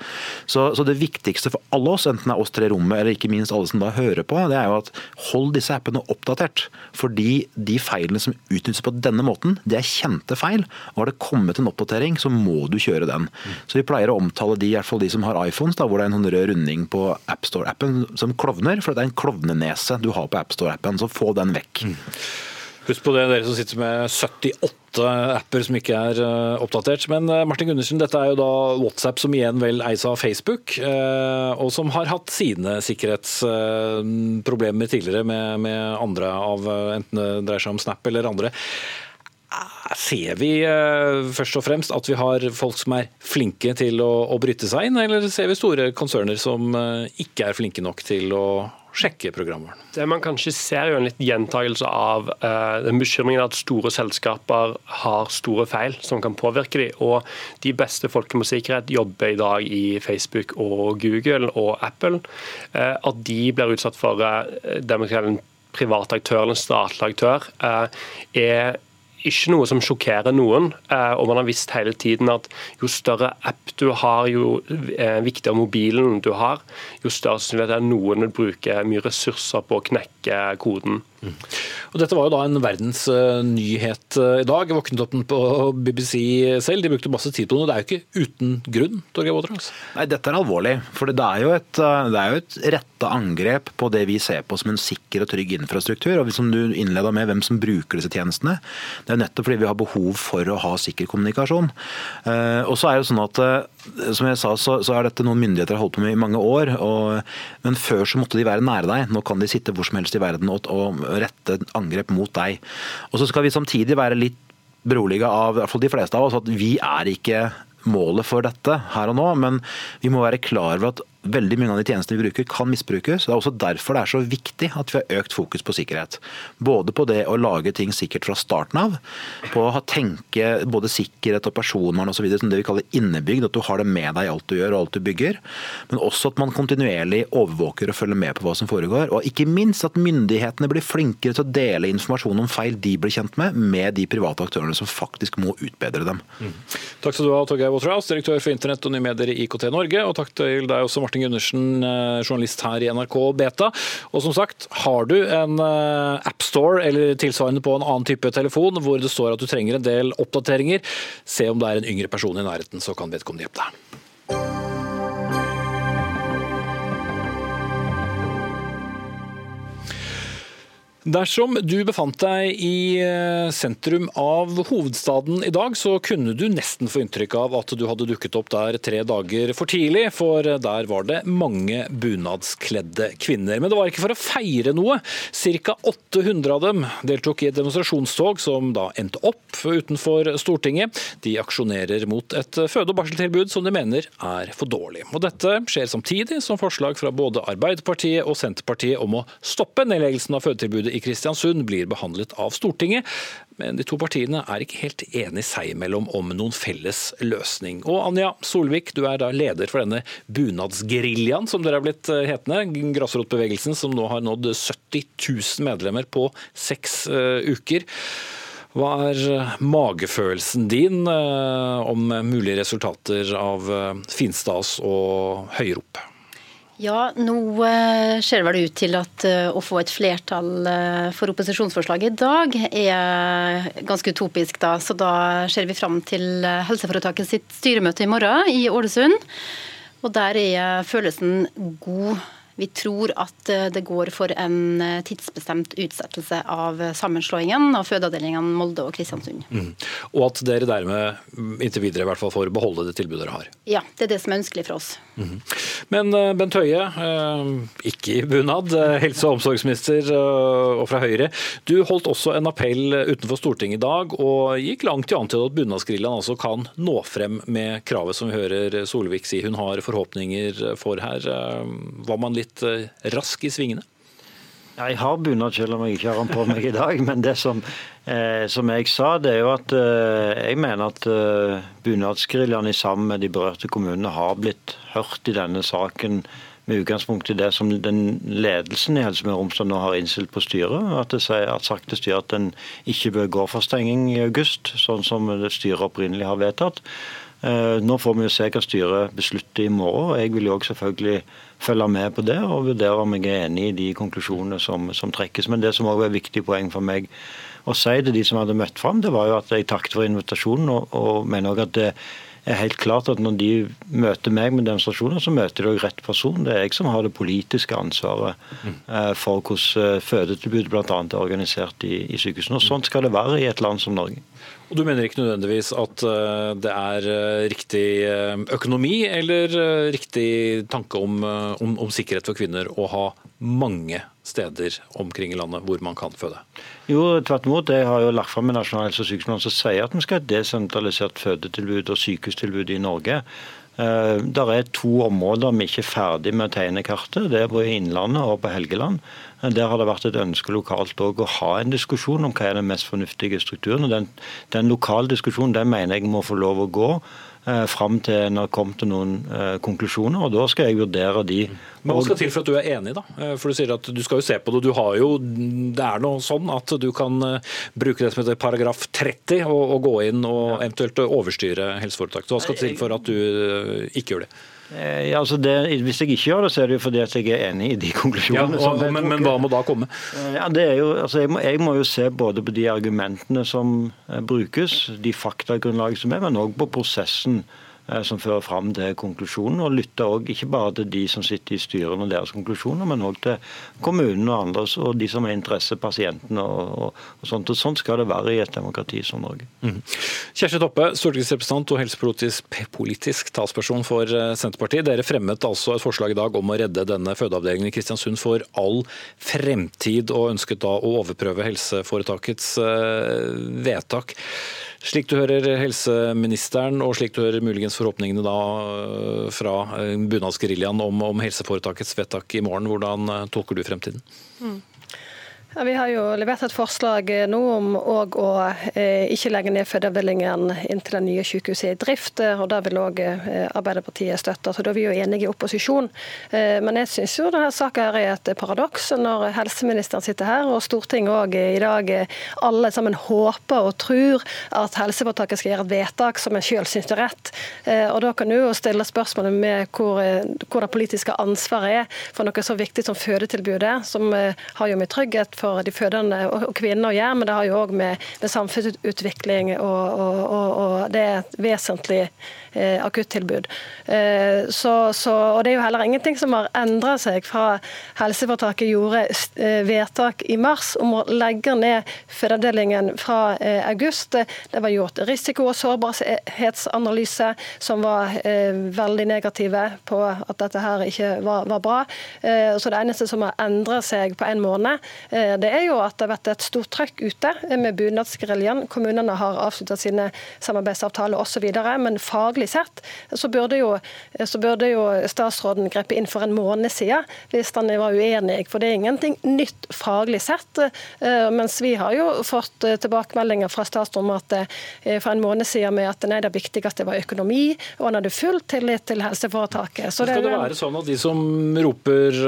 Så, så, det viktigste for alle oss, enten det er oss tre i rommet eller ikke minst alle som da hører på, det er jo at hold disse appene oppdatert. Fordi de feilene som utnyttes på denne måten, det er kjente feil. Og har det kommet en oppdatering, så må du kjøre den. Så vi pleier å omtale de, i hvert fall de som har iPhones, da, hvor det er en sånn rød runding på AppStore-appen som klovner, for det er en klovnenese du har på AppStore-appen. Så få den vekk. Mm. Husk på det, dere som sitter med 78 apper som ikke er uh, oppdatert. Men uh, Martin Gundersen, dette er jo da WhatsApp som igjen vel eies av Facebook, uh, og som har hatt sine sikkerhetsproblemer tidligere med, med, andre av enten det dreier seg om Snap eller andre. Ser vi først og fremst at vi har folk som er flinke til å, å bryte seg inn, eller ser vi store konserner som ikke er flinke nok til å sjekke programvaren? Det man kanskje ser, jo en litt gjentagelse av uh, den bekymringen at store selskaper har store feil som kan påvirke dem. Og de beste folkene med sikkerhet jobber i dag i Facebook og Google og Apple. Uh, at de blir utsatt for uh, det man kaller en privat aktør eller en statlig aktør, er ikke noe som sjokkerer noen. Eh, og man har visst hele tiden at jo større app du har, jo eh, viktigere mobilen du har, jo større sannsynlighet er noen vil bruke mye ressurser på å knekke koden. Og Dette var jo da en verdensnyhet eh, i dag. Jeg våknet opp den på BBC selv. De brukte masse tid på det. Det er jo ikke uten grunn? Torgeir Waterhouse. Nei, Dette er alvorlig. For det er jo et, det er jo et retta angrep på det vi ser på som en sikker og trygg infrastruktur. Og som du innleda med, hvem som bruker disse tjenestene. Det er nettopp fordi vi har behov for å ha sikker kommunikasjon. Eh, og så er det jo sånn at som jeg sa, så, så, er dette noen myndigheter har holdt på med i mange år. Og, men før så måtte de være nære deg. Nå kan de sitte hvor som helst i verden og, og rette angrep mot deg. Og så skal vi samtidig være litt beroliga av hvert fall de fleste av oss at vi er ikke målet for dette her og nå, men vi må være klar over at veldig mange av de tjenestene vi bruker kan misbrukes. Det er også derfor det er så viktig at vi har økt fokus på sikkerhet. Både på det å lage ting sikkert fra starten av, på å tenke både sikkerhet og personvern osv. som det vi kaller innebygd, at du har det med deg i alt du gjør og alt du bygger. Men også at man kontinuerlig overvåker og følger med på hva som foregår. Og ikke minst at myndighetene blir flinkere til å dele informasjon om feil de blir kjent med, med de private aktørene som faktisk må utbedre dem. Mm. Takk skal du ha, Torgeir Waterhouse, direktør for internett og nye medier i IKT Norge. Og takk til deg også, Gundersen, eh, journalist her i NRK Beta. Og som sagt, har du en eh, AppStore eller tilsvarende på en annen type telefon hvor det står at du trenger en del oppdateringer, se om det er en yngre person i nærheten, så kan vedkommende hjelpe deg. Dersom du befant deg i eh, sentrum av hovedstaden i dag, så kunne du nesten få inntrykk av at du hadde dukket opp der tre dager for tidlig, for der var det mange bunadskledde kvinner. Men det var ikke for å feire noe. Ca. 800 av dem deltok i et demonstrasjonstog som da endte opp utenfor Stortinget. De aksjonerer mot et føde- og barseltilbud som de mener er for dårlig. Og dette skjer samtidig som forslag fra både Arbeiderpartiet og Senterpartiet om å stoppe nedleggelsen av fødetilbudet Kristiansund blir behandlet av Stortinget. Men de to partiene er ikke helt enige seg imellom om noen felles løsning. Og Anja Solvik, du er da leder for denne bunadsgeriljaen, som dere er blitt eh, hetende. Grasrotbevegelsen som nå har nådd 70 000 medlemmer på seks uh, uker. Hva er eh, magefølelsen din om mulige resultater av finstas og høyrop? Ja, nå eh, ser det vel ut til at eh, å få et flertall eh, for opposisjonsforslaget i dag er ganske utopisk, da. Så da ser vi fram til helseforetaket sitt styremøte i morgen i Ålesund. Og der er følelsen god Vi tror at eh, det går for en eh, tidsbestemt utsettelse av sammenslåingen av fødeavdelingene Molde og Kristiansund. Mm. Og at dere dermed mm, inntil videre i hvert fall får beholde det tilbudet dere har? Ja, det er det som er ønskelig for oss. Mm. Men eh, Bent Høie, ikke i bunad, helse- og omsorgsminister og fra Høyre. Du holdt også en appell utenfor Stortinget i dag, og gikk langt i antydet at bunadsgeriljaen altså kan nå frem med kravet som vi hører Solvik si hun har forhåpninger for her. Var man litt litt eh, rask i svingene? Jeg har bunad selv om jeg ikke har den på meg i dag. Men det som, eh, som jeg sa, det er jo at eh, jeg mener at eh, bunadsgeriljaene sammen med de berørte kommunene har blitt hørt i denne saken med utgangspunkt i det som den ledelsen i Helse Møre og Romsdal nå har innstilt på styret. At det har sagt til styret at en ikke bør gå for stenging i august, sånn som styret opprinnelig har vedtatt. Eh, nå får vi jo se hva styret beslutter i morgen. Jeg vil jo også selvfølgelig følge med på det og vurdere om jeg er enig i de konklusjonene som, som trekkes. Men det som også er et viktig poeng for meg å si til de som hadde møtt fram, det var jo at jeg takket for invitasjonen og, og mener også at det er helt klart at når de møter meg med demonstrasjoner, så møter de også rett person. Det er jeg som har det politiske ansvaret mm. for hvordan eh, fødetilbudet bl.a. er organisert i, i sykehusene. Og Sånn skal det være i et land som Norge. Og Du mener ikke nødvendigvis at eh, det er eh, riktig eh, økonomi eller riktig tanke om, om, om, sikkerhet for kvinner å ha mange steder omkring i landet hvor man kan føde? Jo, tvert imot. Jeg har jo lagt fram en nasjonal helse- og sykehusplan som sier at vi skal ha et desentralisert fødetilbud og sykehustilbud i Norge. Det er to områder vi ikke er ferdig med å tegne kartet. Det er på Innlandet og på Helgeland. Der har det vært et ønske lokalt å ha en diskusjon om hva er den mest fornuftige strukturen. og Den, den lokale diskusjonen den mener jeg må få lov å gå eh, fram til en har kommet til noen eh, konklusjoner. og Da skal jeg vurdere de. Men Hva skal til for at du er enig, da? Eh, for Du sier at du skal jo se på det. Du har jo, det er noe sånn at du kan eh, bruke det som heter paragraf 30 og, og gå inn og eventuelt overstyre helseforetaket. Hva skal til for at du eh, ikke gjør det? Eh, ja, altså det, hvis jeg ikke gjør det, så er det jo fordi at jeg er enig i de konklusjonene. Ja, og, men, men, hva må da komme? Eh, ja, det er jo, altså jeg, må, jeg må jo se både på de argumentene som eh, brukes, de faktagrunnlag som er, men òg på prosessen som fører fram til konklusjonen, og lytter også ikke bare til de som sitter i styrene og deres konklusjoner, men òg til kommunene og andre, og de som har interesse, pasientene og, og, og sånt. Og sånn skal det være i et demokrati som Norge. Mm. Kjersti Toppe, stortingsrepresentant og helsepolitisk talsperson for eh, Senterpartiet. Dere fremmet altså et forslag i dag om å redde denne fødeavdelingen i Kristiansund for all fremtid, og ønsket da å overprøve helseforetakets eh, vedtak. Slik du hører helseministeren, og slik du hører muligens forhåpningene da øh, fra øh, bunadsgeriljaen om, om helseforetakets vedtak i morgen, hvordan øh, tolker du fremtiden? Mm. Ja, vi har jo levert et forslag eh, nå om å eh, ikke legge ned fødeavdelingen inntil det nye sykehuset er i drift. Eh, og Det vil òg eh, Arbeiderpartiet støtte. så Da er vi jo enige i opposisjon. Eh, men jeg syns jo denne saka er et paradoks når helseministeren sitter her, og Stortinget òg i dag alle sammen håper og tror at helseforetaket skal gjøre et vedtak som en sjøl syns er rett. Og Da kan du jo stille spørsmålet med hvor, hvor, det politiske ansvaret er for noe så viktig som fødetilbudet, som har jo med trygghet for for de fødende og kvinner å gjøre, men det har jo òg med, med, samfunnsutvikling og, og, og, og det er et vesentlig eh, akuttilbud. Eh, så, så, og det er jo heller ingenting som har endra seg fra helseforetaket gjorde eh, vedtak i mars om å legge ned fødeavdelingen fra eh, august. Det var gjort risiko- og sårbarhetsanalyse som var eh, veldig negative på at dette her ikke var, var bra. Eh, så det eneste som har endra seg på en måned, det er jo at det har vært et stort trøkk ute med bunadsgeriljaen. Kommunene har avslutta sine samarbeidsavtaler osv. Men faglig sett, så burde, jo, så burde jo statsråden grepe inn for en måned siden hvis han var uenig. For det er ingenting nytt faglig sett. Eh, mens vi har jo fått eh, tilbakemeldinger fra statsråden at eh, for en måned siden med at nei, det viktigste var økonomi, og han hadde full tillit til helseforetaket. Så skal det, det være sånn at de som roper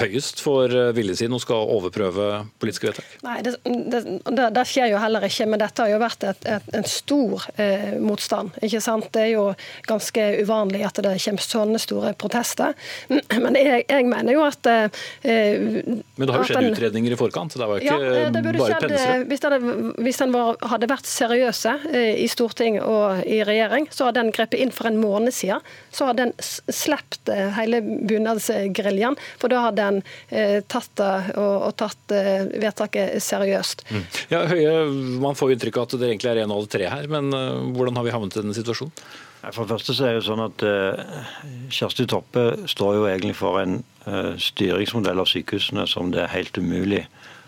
høyest får viljen sin og skal overprøve politiske vedtak? Nei, det, det, det, skjer jo heller ikke. Men dette har jo vært et, et, en stor eh, motstand. ikke sant? Det er jo jo ganske uvanlig at det kommer sånne store protester. Men jeg, jeg mener jo at Men det har jo skjedd den, utredninger i forkant? Det var jo ikke ja, det burde bare skjedd, Hvis, den, hvis den var, hadde vært seriøse i storting og i regjering, så hadde den grepet inn for en måned siden. Så hadde den sluppet hele bunadsgeriljaen, for da hadde den tatt det og, og tatt vedtaket seriøst. Mm. Ja, Høie, Man får inntrykk av at det egentlig er en av alle tre her, men hvordan har vi havnet i denne situasjonen? For det første så er det jo sånn at uh, Kjersti Toppe står jo egentlig for en uh, styringsmodell av sykehusene som det er helt umulig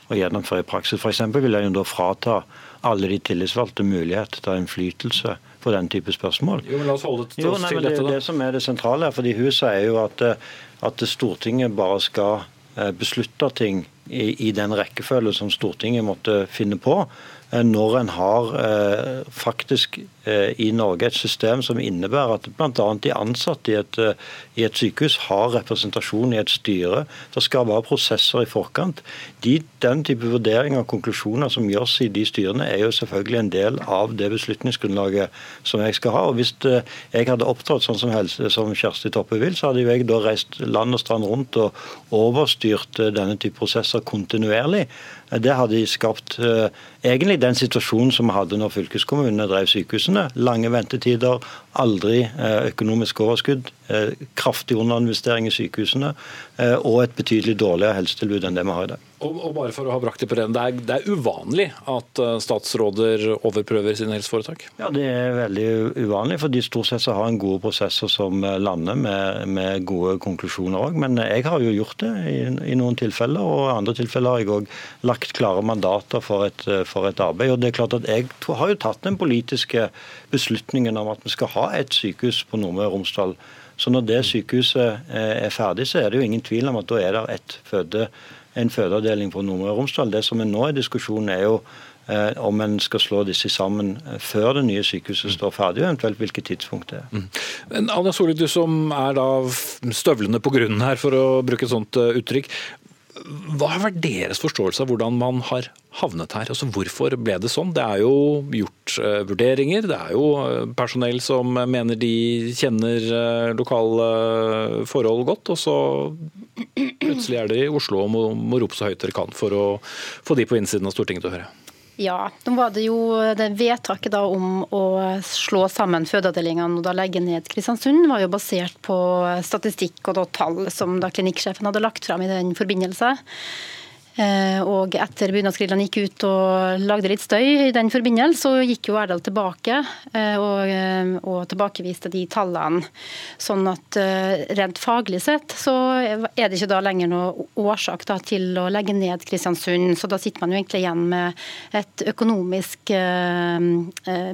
å gjennomføre i praksis. F.eks. vil jo da frata alle de tillitsvalgte mulighet til innflytelse på den type spørsmål. Jo, men la oss holde til, jo, nei, til dette, da. Det, det som er det sentrale her, fordi hun sier jo at, at Stortinget bare skal beslutte ting i, i den rekkefølge som Stortinget måtte finne på når en har eh, faktisk Eh, i Norge et system som innebærer at bl.a. de ansatte i et, eh, i et, sykehus har representasjon i et styre. Det skal være prosesser i forkant. De, den type vurderinger og konklusjoner som gjøres i de styrene, er jo selvfølgelig en del av det beslutningsgrunnlaget som jeg skal ha. Og Hvis eh, jeg hadde opptrådt sånn som, helse, som Kjersti Toppe vil, så hadde jeg da reist land og strand rundt og overstyrt denne type prosesser kontinuerlig. Det hadde skapt egentlig den situasjonen som vi hadde når fylkeskommunene drev sykehusene. Lange ventetider, aldri eh, økonomisk overskudd, eh, kraftig underinvestering i sykehusene eh, og et betydelig dårligere helsetilbud enn det vi har i dag. Og, og bare for å ha brakt Det på den, det er, det er uvanlig at statsråder overprøver sine helseforetak? Ja, Det er veldig uvanlig, for de stort sett så har en gode prosesser som lander med, med gode konklusjoner òg. Men jeg har jo gjort det i, i, noen tilfeller, og i andre tilfeller har jeg òg lagt klare mandater for et, for et arbeid. Og det er klart at Jeg har jo tatt den politiske beslutningen om at vi skal ha et sykehus på Nordmøre og Romsdal. Så når det sykehuset eh, er ferdig, så er det jo ingen tvil om at da er det føde, en fødeavdeling på Nordmøre og Romsdal. Det som er nå i diskusjonen, er jo eh, om en skal slå disse sammen eh, før det nye sykehuset står ferdig, og eventuelt hvilket tidspunkt det er. Mm. Men Anja Solid, du som er da støvlene på grunnen her, for å bruke et sånt uttrykk. Hva har vært deres forståelse av hvordan man har havnet her? Altså Hvorfor ble det sånn? Det er jo gjort uh, vurderinger. Det er jo uh, personell som mener de kjenner uh, lokale forhold godt. Og så plutselig er dere i Oslo og må, må rope så høyt dere kan for å få de på innsiden av Stortinget til å høre. Ja, nå var det jo det vedtaket om å slå sammen fødeavdelingene og da legge ned Kristiansund, var jo basert på statistikk og tall som da klinikksjefen hadde lagt fram i den forbindelse. Eh, og etter bunadsgrillene gikk ut og lagde litt støy i den forbindelse, så gikk jo Erdal tilbake eh, og, eh, og, tilbakeviste de tallene. Sånn at rent faglig sett så er det ikke da lenger noe årsak da, til å legge ned Kristiansund. Så da sitter man jo egentlig igjen med et økonomisk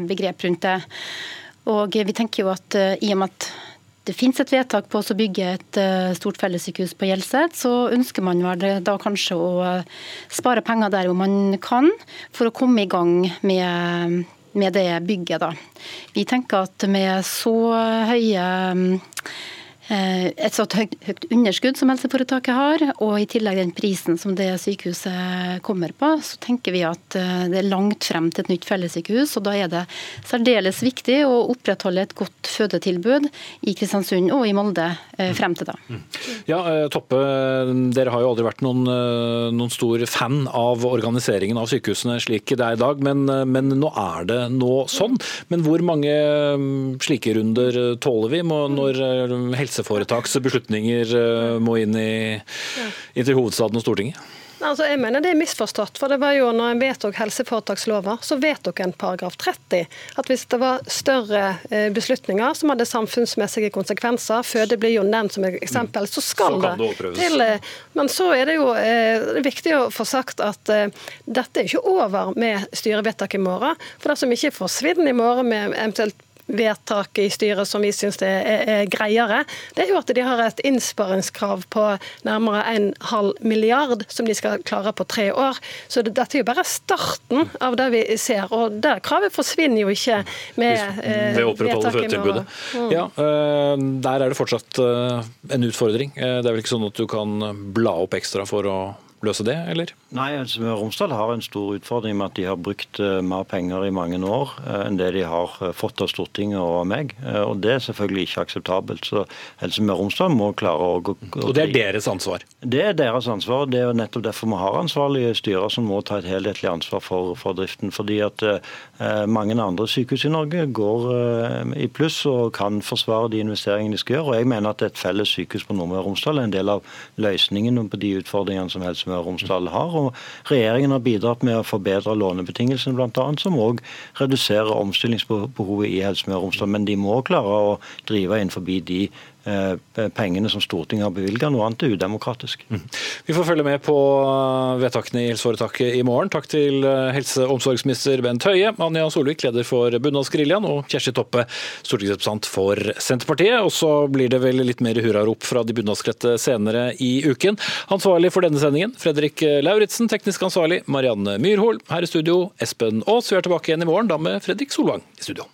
begrep rundt det. Og vi tenker jo at i og med at det finnes et vedtak på å bygge et eh, stort fellessykehus på Hjelset, så ønsker man da kanskje å eh, spare penger der hvor man kan, for å komme i gang med, med det bygget. Da. Vi tenker at med så høye Eh, et så høyt, høyt, underskudd som helseforetaket har, og i tillegg den prisen som det sykehuset kommer på, så tenker vi at eh, det er langt frem til et nytt fellessykehus. og Da er det særdeles viktig å opprettholde et godt fødetilbud i Kristiansund og i Molde eh, frem til da. Mm. Ja, Toppe, dere har jo aldri vært noen, noen stor fan av organiseringen av sykehusene slik det er i dag, men, men nå er det nå sånn. Men hvor mange mm, slike runder tåler vi når helse helseforetaks beslutninger eh, må inn, i, inn til hovedstaden og Stortinget? Altså, jeg mener det er misforstått. for det var jo når en vedtok helseforetakslover, så vedtok en paragraf 30 at hvis det var større eh, beslutninger som hadde samfunnsmessige konsekvenser, føde blir jo nevnt som et eksempel, så skal så det, det til. Eh, men så er det jo det er viktig å få sagt at dette er ikke over med styrevedtak i morgen. For det som ikke forsvinner i morgen med eventuelt vedtak i styret som vi syns er, er, greiere, det er jo at de har et innsparingskrav på nærmere en halv milliard som de skal klare på tre år. Så det, dette er jo bare starten av det vi ser. Og det kravet forsvinner jo ikke med eh, Ved å opprettholde fødetilbudet. Mm. Ja, eh, der er det fortsatt eh, en utfordring. Eh, det er vel ikke sånn at du kan bla opp ekstra for å løse det, eller? Nei, og Romsdal har en stor utfordring med at de har brukt eh, mer penger i mange år eh, enn det de har eh, fått av Stortinget og av meg. Og Det er selvfølgelig ikke akseptabelt. Så Helse Møre og Romsdal må klare å gå Og det er deres ansvar? Det er deres ansvar. Det er jo nettopp derfor vi har ansvarlige styrer som må ta et helhetlig ansvar for, for driften. Fordi at mange andre sykehus i Norge går i pluss og kan forsvare de investeringene de skal gjøre. Og jeg mener at et felles sykehus på Nordmøre og Romsdal er en del av løsningen på de utfordringene som Helse Møre og Romsdal har og Regjeringen har bidratt med å forbedre lånebetingelsene, bl.a., som òg reduserer omstillingsbehovet i Helse Møre og Romsdal. Men de må klare å drive innenfor de pengene som Stortinget har bevilget. Noe annet er udemokratisk. Mm. Vi får følge med på vedtakene i helseforetaket i morgen. Takk til eh, helse- og omsorgsminister Bent Høie, Anja Solvik, leder for Bunadsgeriljaen, og Kjersti Toppe, stortingsrepresentant for Senterpartiet. Og så blir det vel litt mer hurrarop fra de bunadskledte senere i uken. Ansvarlig for denne sendingen, Fredrik Lauritzen. Teknisk ansvarlig, Marianne Myrhol. Her i studio, Espen Aas. Vi er tilbake igjen i morgen, da med Fredrik Solvang i studio.